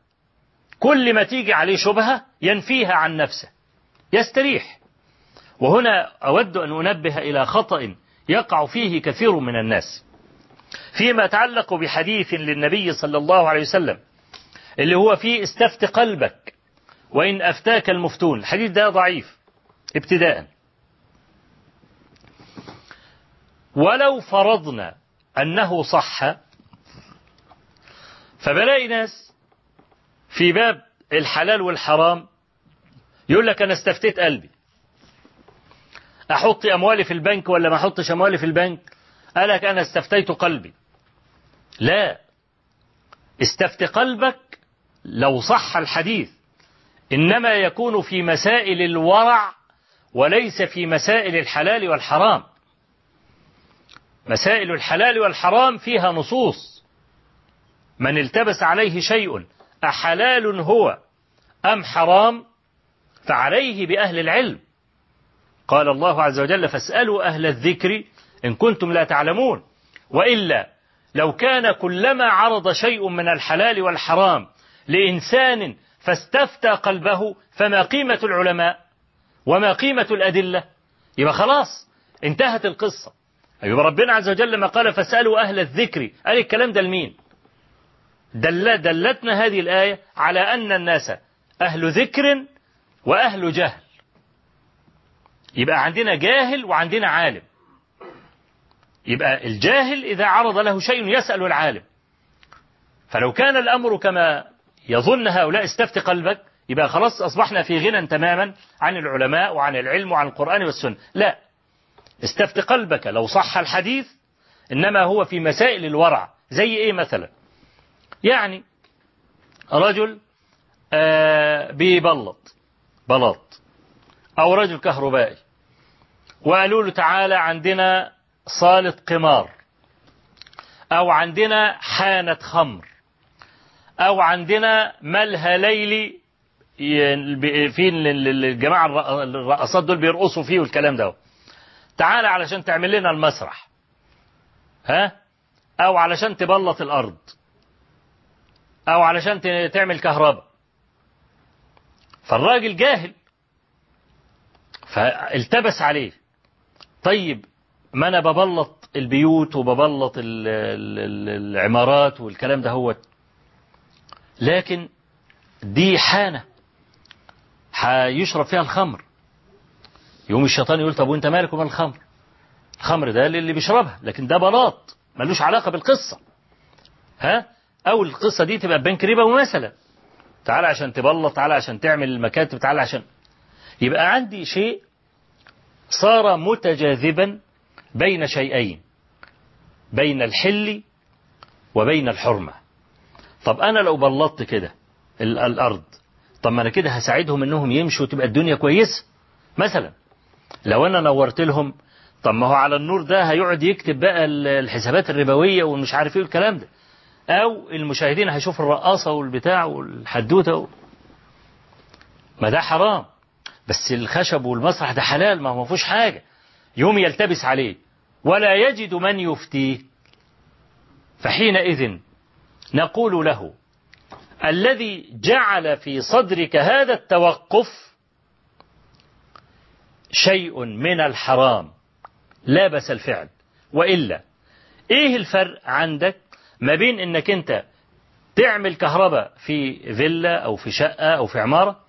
كل ما تيجي عليه شبهة ينفيها عن نفسه يستريح. وهنا أود أن أنبه إلى خطأ يقع فيه كثير من الناس فيما يتعلق بحديث للنبي صلى الله عليه وسلم. اللي هو فيه استفت قلبك وإن أفتاك المفتون. الحديث ده ضعيف ابتداء. ولو فرضنا أنه صح فبلاقي ناس في باب الحلال والحرام يقول لك أنا استفتيت قلبي. أحط أموالي في البنك ولا ما أحطش أموالي في البنك؟ قال لك أنا استفتيت قلبي. لا استفت قلبك لو صح الحديث إنما يكون في مسائل الورع وليس في مسائل الحلال والحرام. مسائل الحلال والحرام فيها نصوص. من التبس عليه شيء أحلال هو أم حرام؟ فعليه بأهل العلم. قال الله عز وجل فاسألوا أهل الذكر إن كنتم لا تعلمون. وإلا لو كان كلما عرض شيء من الحلال والحرام لإنسان فاستفتى قلبه فما قيمة العلماء؟ وما قيمة الأدلة؟ يبقى خلاص انتهت القصة. أيوة ربنا عز وجل لما قال فاسألوا أهل الذكر. قال الكلام ده لمين؟ دل دلتنا هذه الآية على أن الناس أهل ذكر وأهل جهل. يبقى عندنا جاهل وعندنا عالم. يبقى الجاهل إذا عرض له شيء يسأل العالم. فلو كان الأمر كما يظن هؤلاء استفت قلبك؟ يبقى خلاص أصبحنا في غنى تماما عن العلماء وعن العلم وعن القرآن والسنة. لا. استفت قلبك. لو صح الحديث إنما هو في مسائل الورع. زي إيه مثلا؟ يعني رجل آه بيبلط بلاط أو رجل كهربائي. وقالوا له تعالى عندنا صالة قمار أو عندنا حانة خمر. أو عندنا ملهى ليلي في الجماعة الرقصات دول بيرقصوا فيه والكلام ده. تعالى علشان تعمل لنا المسرح. ها؟ أو علشان تبلط الأرض. أو علشان تعمل كهرباء. فالراجل جاهل. فالتبس عليه. طيب ما أنا ببلط البيوت وببلط ال ال العمارات والكلام ده هو لكن دي حانة. هيشرب فيها الخمر. يوم الشيطان يقول طب وانت مالك ومال الخمر؟ الخمر ده اللي بيشربها لكن ده بلاط ملوش علاقة بالقصة. ها؟ أو القصة دي تبقى بنك ربا مثلا تعالى عشان تبلط تعالى عشان تعمل المكاتب تعالى عشان. يبقى عندي شيء صار متجاذبا بين شيئين بين الحل وبين الحرمة. طب أنا لو بلطت كده الأرض طب ما أنا كده هساعدهم إنهم يمشوا وتبقى الدنيا كويسة. مثلا لو أنا نورت لهم طب ما هو على النور ده هيقعد يكتب بقى الحسابات الربوية ومش عارف إيه الكلام ده. أو المشاهدين هيشوفوا الرقاصة والبتاع والحدوتة و... ما ده حرام. بس الخشب والمسرح ده حلال ما هو ما فيهوش حاجة. يوم يلتبس عليه ولا يجد من يفتيه. فحينئذ نقول له الذي جعل في صدرك هذا التوقف شيء من الحرام لا بس الفعل. وإلا إيه الفرق عندك ما بين إنك أنت تعمل كهرباء في فيلا أو في شقة أو في عمارة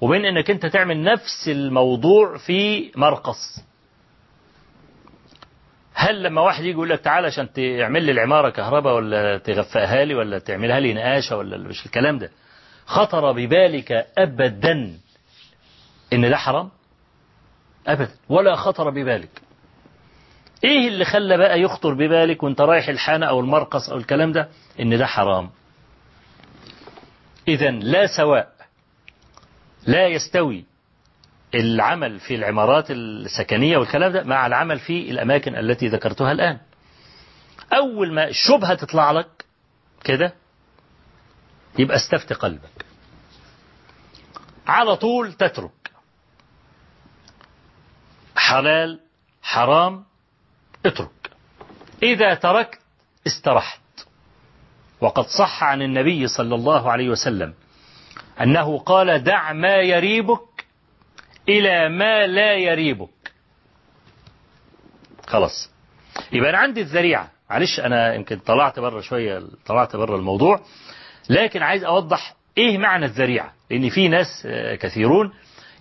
وبين إنك أنت تعمل نفس الموضوع في مرقص؟ هل لما واحد يجي يقول لك تعالى عشان تعمل لي العمارة كهرباء ولا تغفقها لي ولا تعملها لي نقاشة ولا مش الكلام ده. خطر ببالك أبدا إن ده حرام؟ أبدا. ولا خطر ببالك. إيه اللي خلى بقى يخطر ببالك وأنت رايح الحانة أو المرقص أو الكلام ده؟ إن ده حرام. إذا لا سواء لا يستوي العمل في العمارات السكنية والكلام ده مع العمل في الأماكن التي ذكرتها الآن. أول ما الشبهة تطلع لك كده يبقى استفت قلبك. على طول تترك. حلال حرام اترك. إذا تركت استرحت. وقد صح عن النبي صلى الله عليه وسلم أنه قال دع ما يريبك إلى ما لا يريبك. خلاص. يبقى أنا عندي الذريعة. معلش أنا يمكن طلعت بره شوية طلعت بره الموضوع. لكن عايز أوضح إيه معنى الذريعة. لأن في ناس كثيرون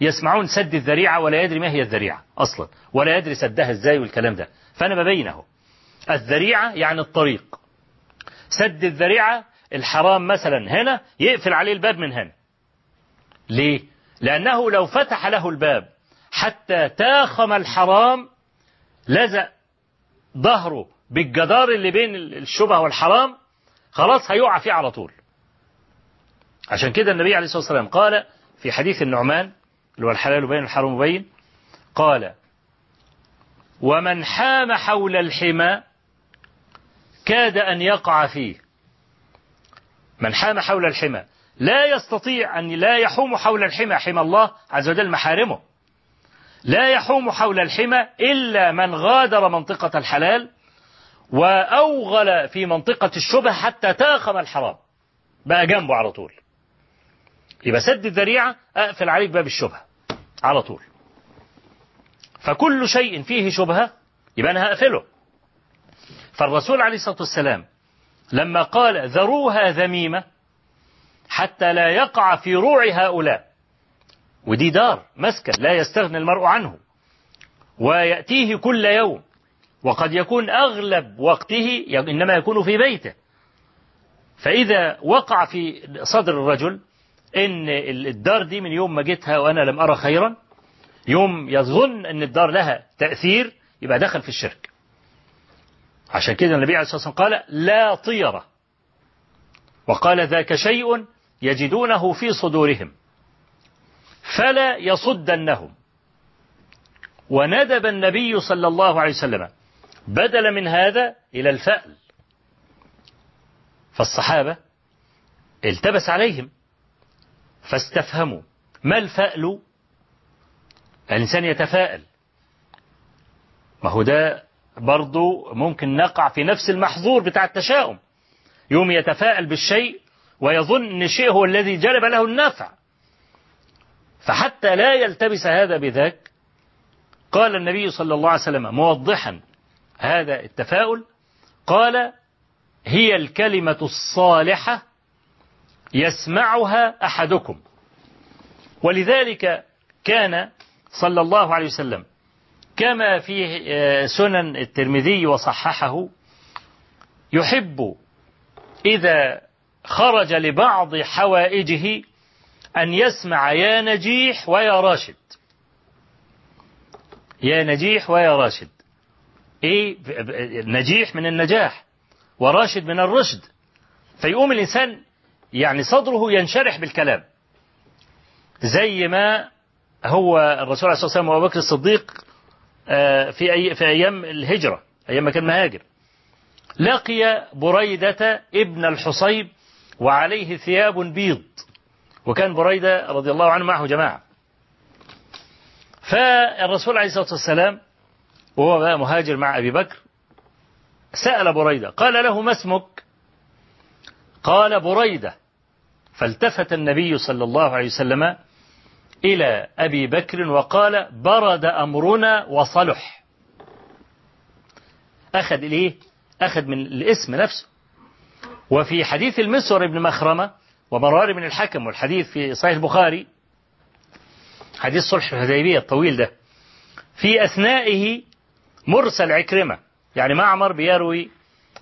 يسمعون سد الذريعة ولا يدري ما هي الذريعة أصلا ولا يدري سدها إزاي والكلام ده. فأنا ببينه الذريعة يعني الطريق. سد الذريعة الحرام مثلا هنا يقفل عليه الباب من هنا. ليه؟ لأنه لو فتح له الباب حتى تاخم الحرام لزق ظهره بالجدار اللي بين الشبهة والحرام خلاص هيقع فيه على طول. عشان كده النبي عليه الصلاة والسلام قال في حديث النعمان اللي هو الحلال بين الحرام بين قال ومن حام حول الحمى كاد أن يقع فيه. من حام حول الحمى. لا يستطيع أن لا يحوم حول الحمى حمى الله عز وجل محارمه. لا يحوم حول الحمى إلا من غادر منطقة الحلال وأوغل في منطقة الشبه حتى تاخم الحرام. بقى جنبه على طول. يبقى سد الذريعة أقفل عليك باب الشبهة على طول. فكل شيء فيه شبهة يبقى أنا هقفله. فالرسول عليه الصلاة والسلام لما قال ذروها ذميمة حتى لا يقع في روع هؤلاء. ودي دار مسكن لا يستغني المرء عنه. ويأتيه كل يوم. وقد يكون أغلب وقته إنما يكون في بيته. فإذا وقع في صدر الرجل إن الدار دي من يوم ما جيتها وأنا لم أرى خيرا يوم يظن أن الدار لها تأثير يبقى دخل في الشرك. عشان كده النبي عليه الصلاة والسلام قال لا طيرة. وقال ذاك شيء يجدونه في صدورهم. فلا يصدنهم. وندب النبي صلى الله عليه وسلم. بدل من هذا إلى الفأل. فالصحابة التبس عليهم. فاستفهموا. ما الفأل؟ الإنسان يتفاءل. ما هو ده برضو ممكن نقع في نفس المحظور بتاع التشاؤم. يوم يتفاءل بالشيء ويظن الشيء هو الذي جلب له النفع فحتى لا يلتبس هذا بذاك قال النبي صلى الله عليه وسلم موضحا هذا التفاؤل قال هي الكلمة الصالحة يسمعها أحدكم ولذلك كان صلى الله عليه وسلم كما في سنن الترمذي وصححه يحب إذا خرج لبعض حوائجه أن يسمع يا نجيح ويا راشد. يا نجيح ويا راشد. إيه نجيح من النجاح وراشد من الرشد. فيقوم الإنسان يعني صدره ينشرح بالكلام. زي ما هو الرسول عليه الصلاة والسلام وأبو بكر الصديق في أي في أيام الهجرة أيام ما كان مهاجر. لقي بريدة ابن الحصيب وعليه ثياب بيض. وكان بريدة رضي الله عنه معه جماعة. فالرسول عليه الصلاة والسلام وهو بقى مهاجر مع أبي بكر سأل بريدة قال له ما اسمك؟ قال بريدة. فالتفت النبي صلى الله عليه وسلم إلى أبي بكر وقال برد أمرنا وصلح. أخذ إليه أخذ من الاسم نفسه. وفي حديث المسور بن مخرمة ومرار بن الحكم والحديث في صحيح البخاري حديث صلح الحديبية الطويل ده في أثنائه مرسل عكرمة يعني معمر بيروي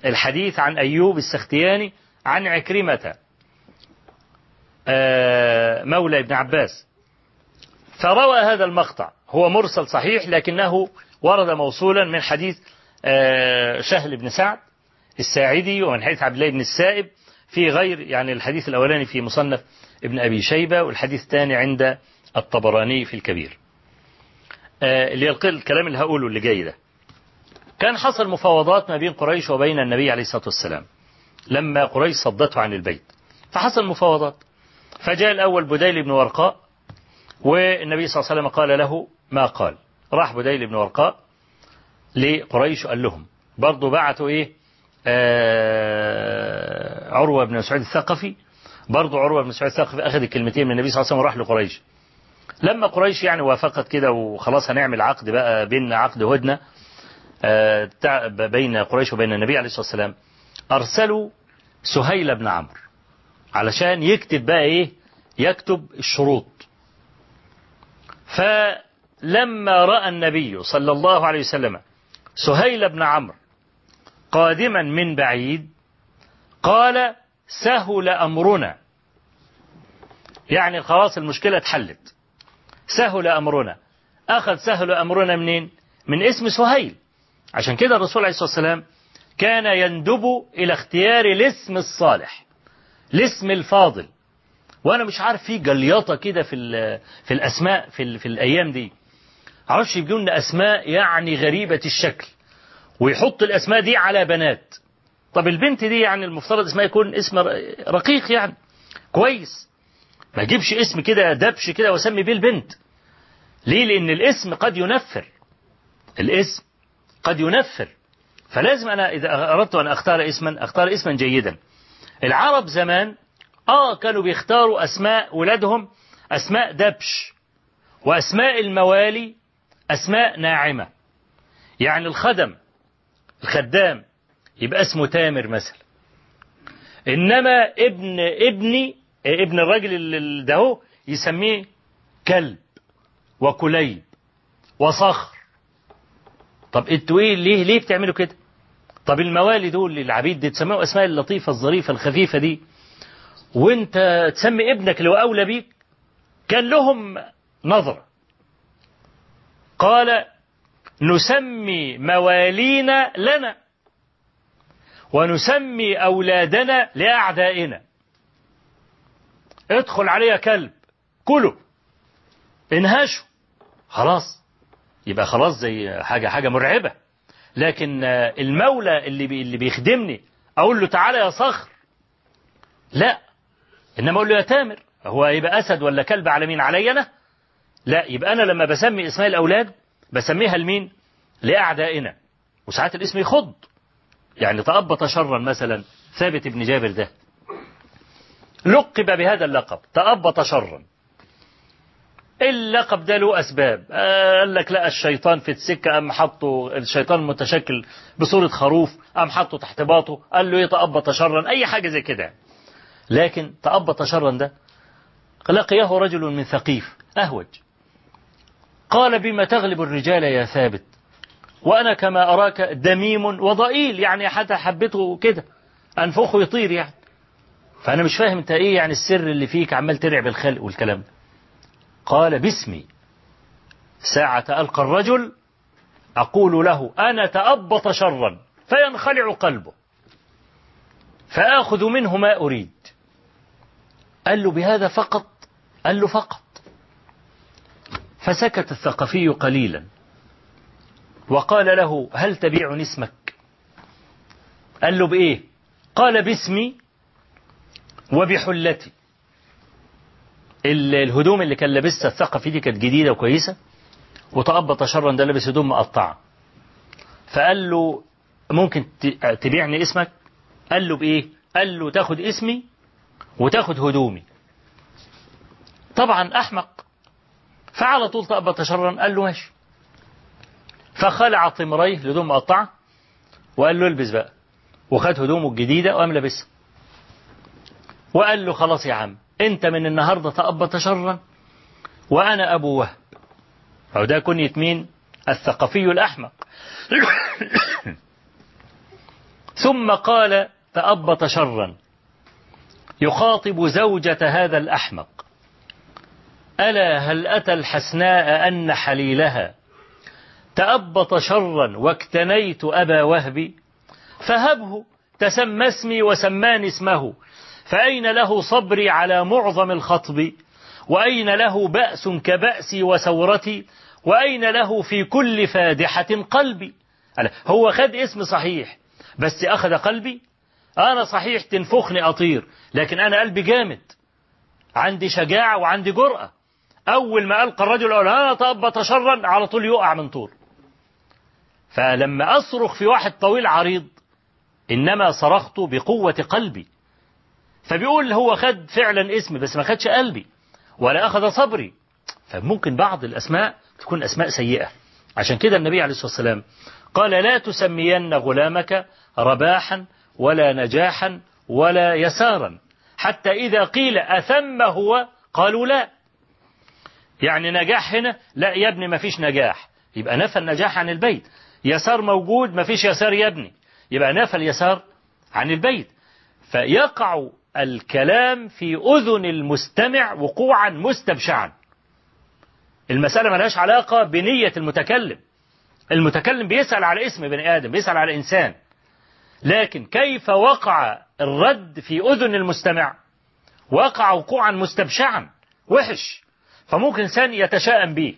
الحديث عن أيوب السختياني عن عكرمة مولى ابن عباس. فروى هذا المقطع هو مرسل صحيح لكنه ورد موصولا من حديث شهل بن سعد الساعدي ومن حديث عبد الله بن السائب في غير يعني الحديث الأولاني في مصنف ابن أبي شيبة والحديث الثاني عند الطبراني في الكبير. اللي يلقي الكلام اللي هقوله اللي جاي ده. كان حصل مفاوضات ما بين قريش وبين النبي عليه الصلاة والسلام لما قريش صدته عن البيت. فحصل مفاوضات. فجاء الأول بديل بن ورقاء والنبي صلى الله عليه وسلم قال له ما قال. راح بديل بن ورقاء لقريش وقال لهم برضه بعتوا آه عروة بن مسعود الثقفي برضه عروة بن مسعود الثقفي أخذ الكلمتين من النبي صلى الله عليه وسلم وراح لقريش. لما قريش يعني وافقت كده وخلاص هنعمل عقد بقى بيننا عقد هدنة آه بين قريش وبين النبي عليه الصلاة والسلام أرسلوا سهيل بن عمرو علشان يكتب بقى إيه؟ يكتب الشروط. فلما رأى النبي صلى الله عليه وسلم سهيل بن عمرو قادما من بعيد قال سهل أمرنا. يعني خلاص المشكلة اتحلت. سهل أمرنا. أخذ سهل أمرنا منين؟ من اسم سهيل. عشان كده الرسول عليه الصلاة والسلام كان يندب إلى اختيار الاسم الصالح الاسم الفاضل. وأنا مش عارف في جليطة كده في في الأسماء في, في الأيام دي. عرفش لنا أسماء يعني غريبة الشكل. ويحط الأسماء دي على بنات. طب البنت دي يعني المفترض اسمها يكون اسم رقيق يعني. كويس. ما اجيبش اسم كده دبش كده واسمي بيه البنت. ليه؟ لأن الاسم قد ينفر. الاسم قد ينفر. فلازم أنا إذا أردت أن أختار اسما أختار اسما جيدا. العرب زمان آه كانوا بيختاروا أسماء ولادهم أسماء دبش وأسماء الموالي أسماء ناعمة. يعني الخدم الخدام يبقى اسمه تامر مثلا. إنما ابن ابني ابن الراجل اللي ده هو يسميه كلب وكليب وصخر. طب أنتوا إيه ليه ليه بتعملوا كده؟ طب الموالي دول العبيد دي تسميهم أسماء اللطيفة الظريفة الخفيفة دي وانت تسمي ابنك اللي هو أولى بيك كان لهم نظرة. قال نسمي موالينا لنا. ونسمي أولادنا لأعدائنا. ادخل عليها كلب. كله انهشه خلاص. يبقى خلاص زي حاجة حاجة مرعبة. لكن المولى اللي اللي بيخدمني أقول له تعالى يا صخر. لا. إنما أقول له يا تامر. هو يبقى أسد ولا كلب على مين؟ علي أنا؟ لا. يبقى أنا لما بسمي اسماء الأولاد بسميها لمين؟ لأعدائنا. وساعات الاسم يخض. يعني تأبط شرا مثلا ثابت بن جابر ده. لقب بهذا اللقب. تأبط شرا. اللقب ده له أسباب. قال لك لا الشيطان في السكة أم حطه الشيطان متشكل بصورة خروف أم حطه تحت باطه قال له يتأبط شرا. أي حاجة زي كده. لكن تأبط شرا ده لقيه رجل من ثقيف أهوج. قال بما تغلب الرجال يا ثابت وأنا كما أراك دميم وضئيل يعني حتى حبيته كده أنفخه يطير يعني. فأنا مش فاهم أنت إيه يعني السر اللي فيك عمال ترعب الخلق والكلام ده. قال باسمي. ساعة ألقى الرجل أقول له أنا تأبط شرا فينخلع قلبه. فآخذ منه ما أريد. قال له بهذا فقط؟ قال له فقط. فسكت الثقفي قليلا. وقال له هل تبيعني اسمك قال له بإيه؟ قال باسمي وبحلتي. الهدوم اللي كان لابسها الثقفي دي كانت جديدة وكويسة وتأبط شرا ده لابس هدوم مقطعة. فقال له ممكن تبيعني اسمك؟ قال له بإيه؟ قال له تاخد اسمي وتاخد هدومي. طبعا أحمق فعلى طول تأبط شرا قال له ماشي. فخلع طمريه لهدوم مقطعة وقال له البس بقى. وخد هدومه الجديدة وقام لابسها. وقال له خلاص يا عم انت من النهاردة تأبط شرا وأنا أبو وهب. أو ده كنية مين؟ الثقفي الأحمق. <coughs> ثم قال تأبط شرا يخاطب زوجة هذا الأحمق. ألا هل أتى الحسناء أن حليلها؟ تأبط شرا واكتنيت أبا وهب فهبه تسمى اسمي وسماني اسمه فأين له صبري على معظم الخطب؟ وأين له بأس كبأسي وثورتي وأين له في كل فادحة قلبي؟ هو خد اسم صحيح بس أخذ قلبي؟ أنا صحيح تنفخني أطير لكن أنا قلبي جامد عندي شجاعة وعندي جرأة. أول ما ألقى الرجل أنا شرا. على طول يقع من طول. فلما أصرخ في واحد طويل عريض إنما صرخت بقوة قلبي. فبيقول هو خد فعلا اسمي بس ما خدش قلبي ولا أخذ صبري. فممكن بعض الأسماء تكون أسماء سيئة. عشان كده النبي عليه الصلاة والسلام قال لا تسمين غلامك رباحا ولا نجاحا ولا يسارا. حتى إذا قيل أثم هو قالوا لا. يعني نجاح هنا؟ لا يا ابني ما فيش نجاح. يبقى نفى النجاح عن البيت. يسار موجود ما فيش يسار يا ابني. يبقى نفى اليسار عن البيت. فيقع الكلام في أذن المستمع وقوعا مستبشعا المسألة ملهاش علاقة بنية المتكلم. المتكلم بيسأل على اسم بني آدم بيسأل على إنسان. لكن كيف وقع الرد في أذن المستمع؟ وقع وقوعا مستبشعا وحش. فممكن إنسان يتشاءم به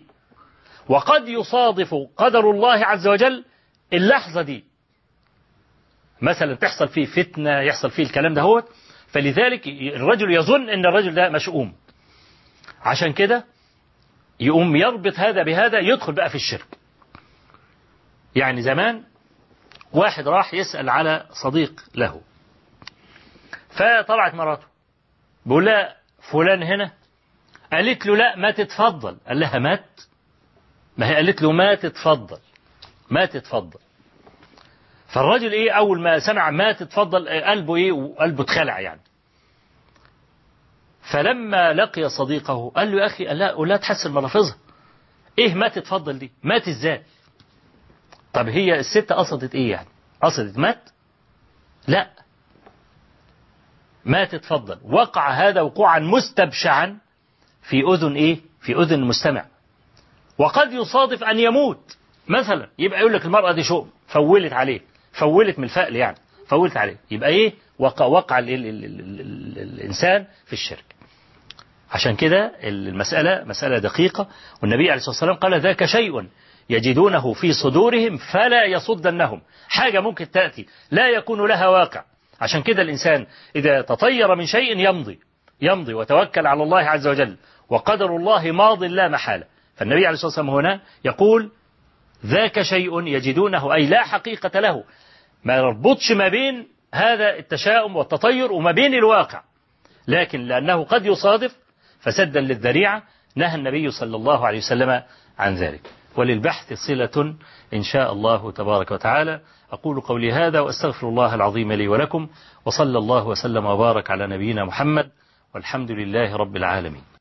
وقد يصادف قدر الله عز وجل اللحظة دي. مثلا تحصل فيه فتنة يحصل فيه الكلام ده هو فلذلك الرجل يظن إن الرجل ده مشؤوم. عشان كده يقوم يربط هذا بهذا يدخل بقى في الشرك. يعني زمان واحد راح يسأل على صديق له. فطلعت مراته. بيقول لها فلان هنا؟ قالت له لا ما تتفضل. قال لها مات؟ ما هي قالت له ما تتفضل ما تتفضل. فالراجل إيه أول ما سمع ما تتفضل قلبه إيه وقلبه اتخلع يعني. فلما لقي صديقه قال له يا أخي لا ولا تحسن ملافظها. إيه ما تتفضل دي؟ مات إزاي؟ طب هي الست قصدت إيه يعني؟ قصدت مات؟ لا. ما تتفضل. وقع هذا وقوعا مستبشعا في أذن إيه؟ في أذن المستمع وقد يصادف أن يموت. مثلا يبقى يقول لك المرأة دي شؤم فولت عليه. فولت من الفأل يعني. فولت عليه. يبقى إيه؟ وقع, وقع ال ال ال ال ال الإنسان في الشرك. عشان كده المسألة مسألة دقيقة. والنبي عليه الصلاة والسلام قال ذاك شيء يجدونه في صدورهم فلا يصدنهم. حاجة ممكن تأتي. لا يكون لها واقع. عشان كده الإنسان إذا تطير من شيء يمضي. يمضي وتوكل على الله عز وجل. وقدر الله ماض لا محالة فالنبي عليه الصلاة والسلام هنا يقول ذاك شيء يجدونه أي لا حقيقة له. ما يربطش ما بين هذا التشاؤم والتطير وما بين الواقع. لكن لأنه قد يصادف فسدا للذريعة نهى النبي صلى الله عليه وسلم عن ذلك. وللبحث صلة إن شاء الله تبارك وتعالى. أقول قولي هذا وأستغفر الله العظيم لي ولكم وصلى الله وسلم وبارك على نبينا محمد والحمد لله رب العالمين.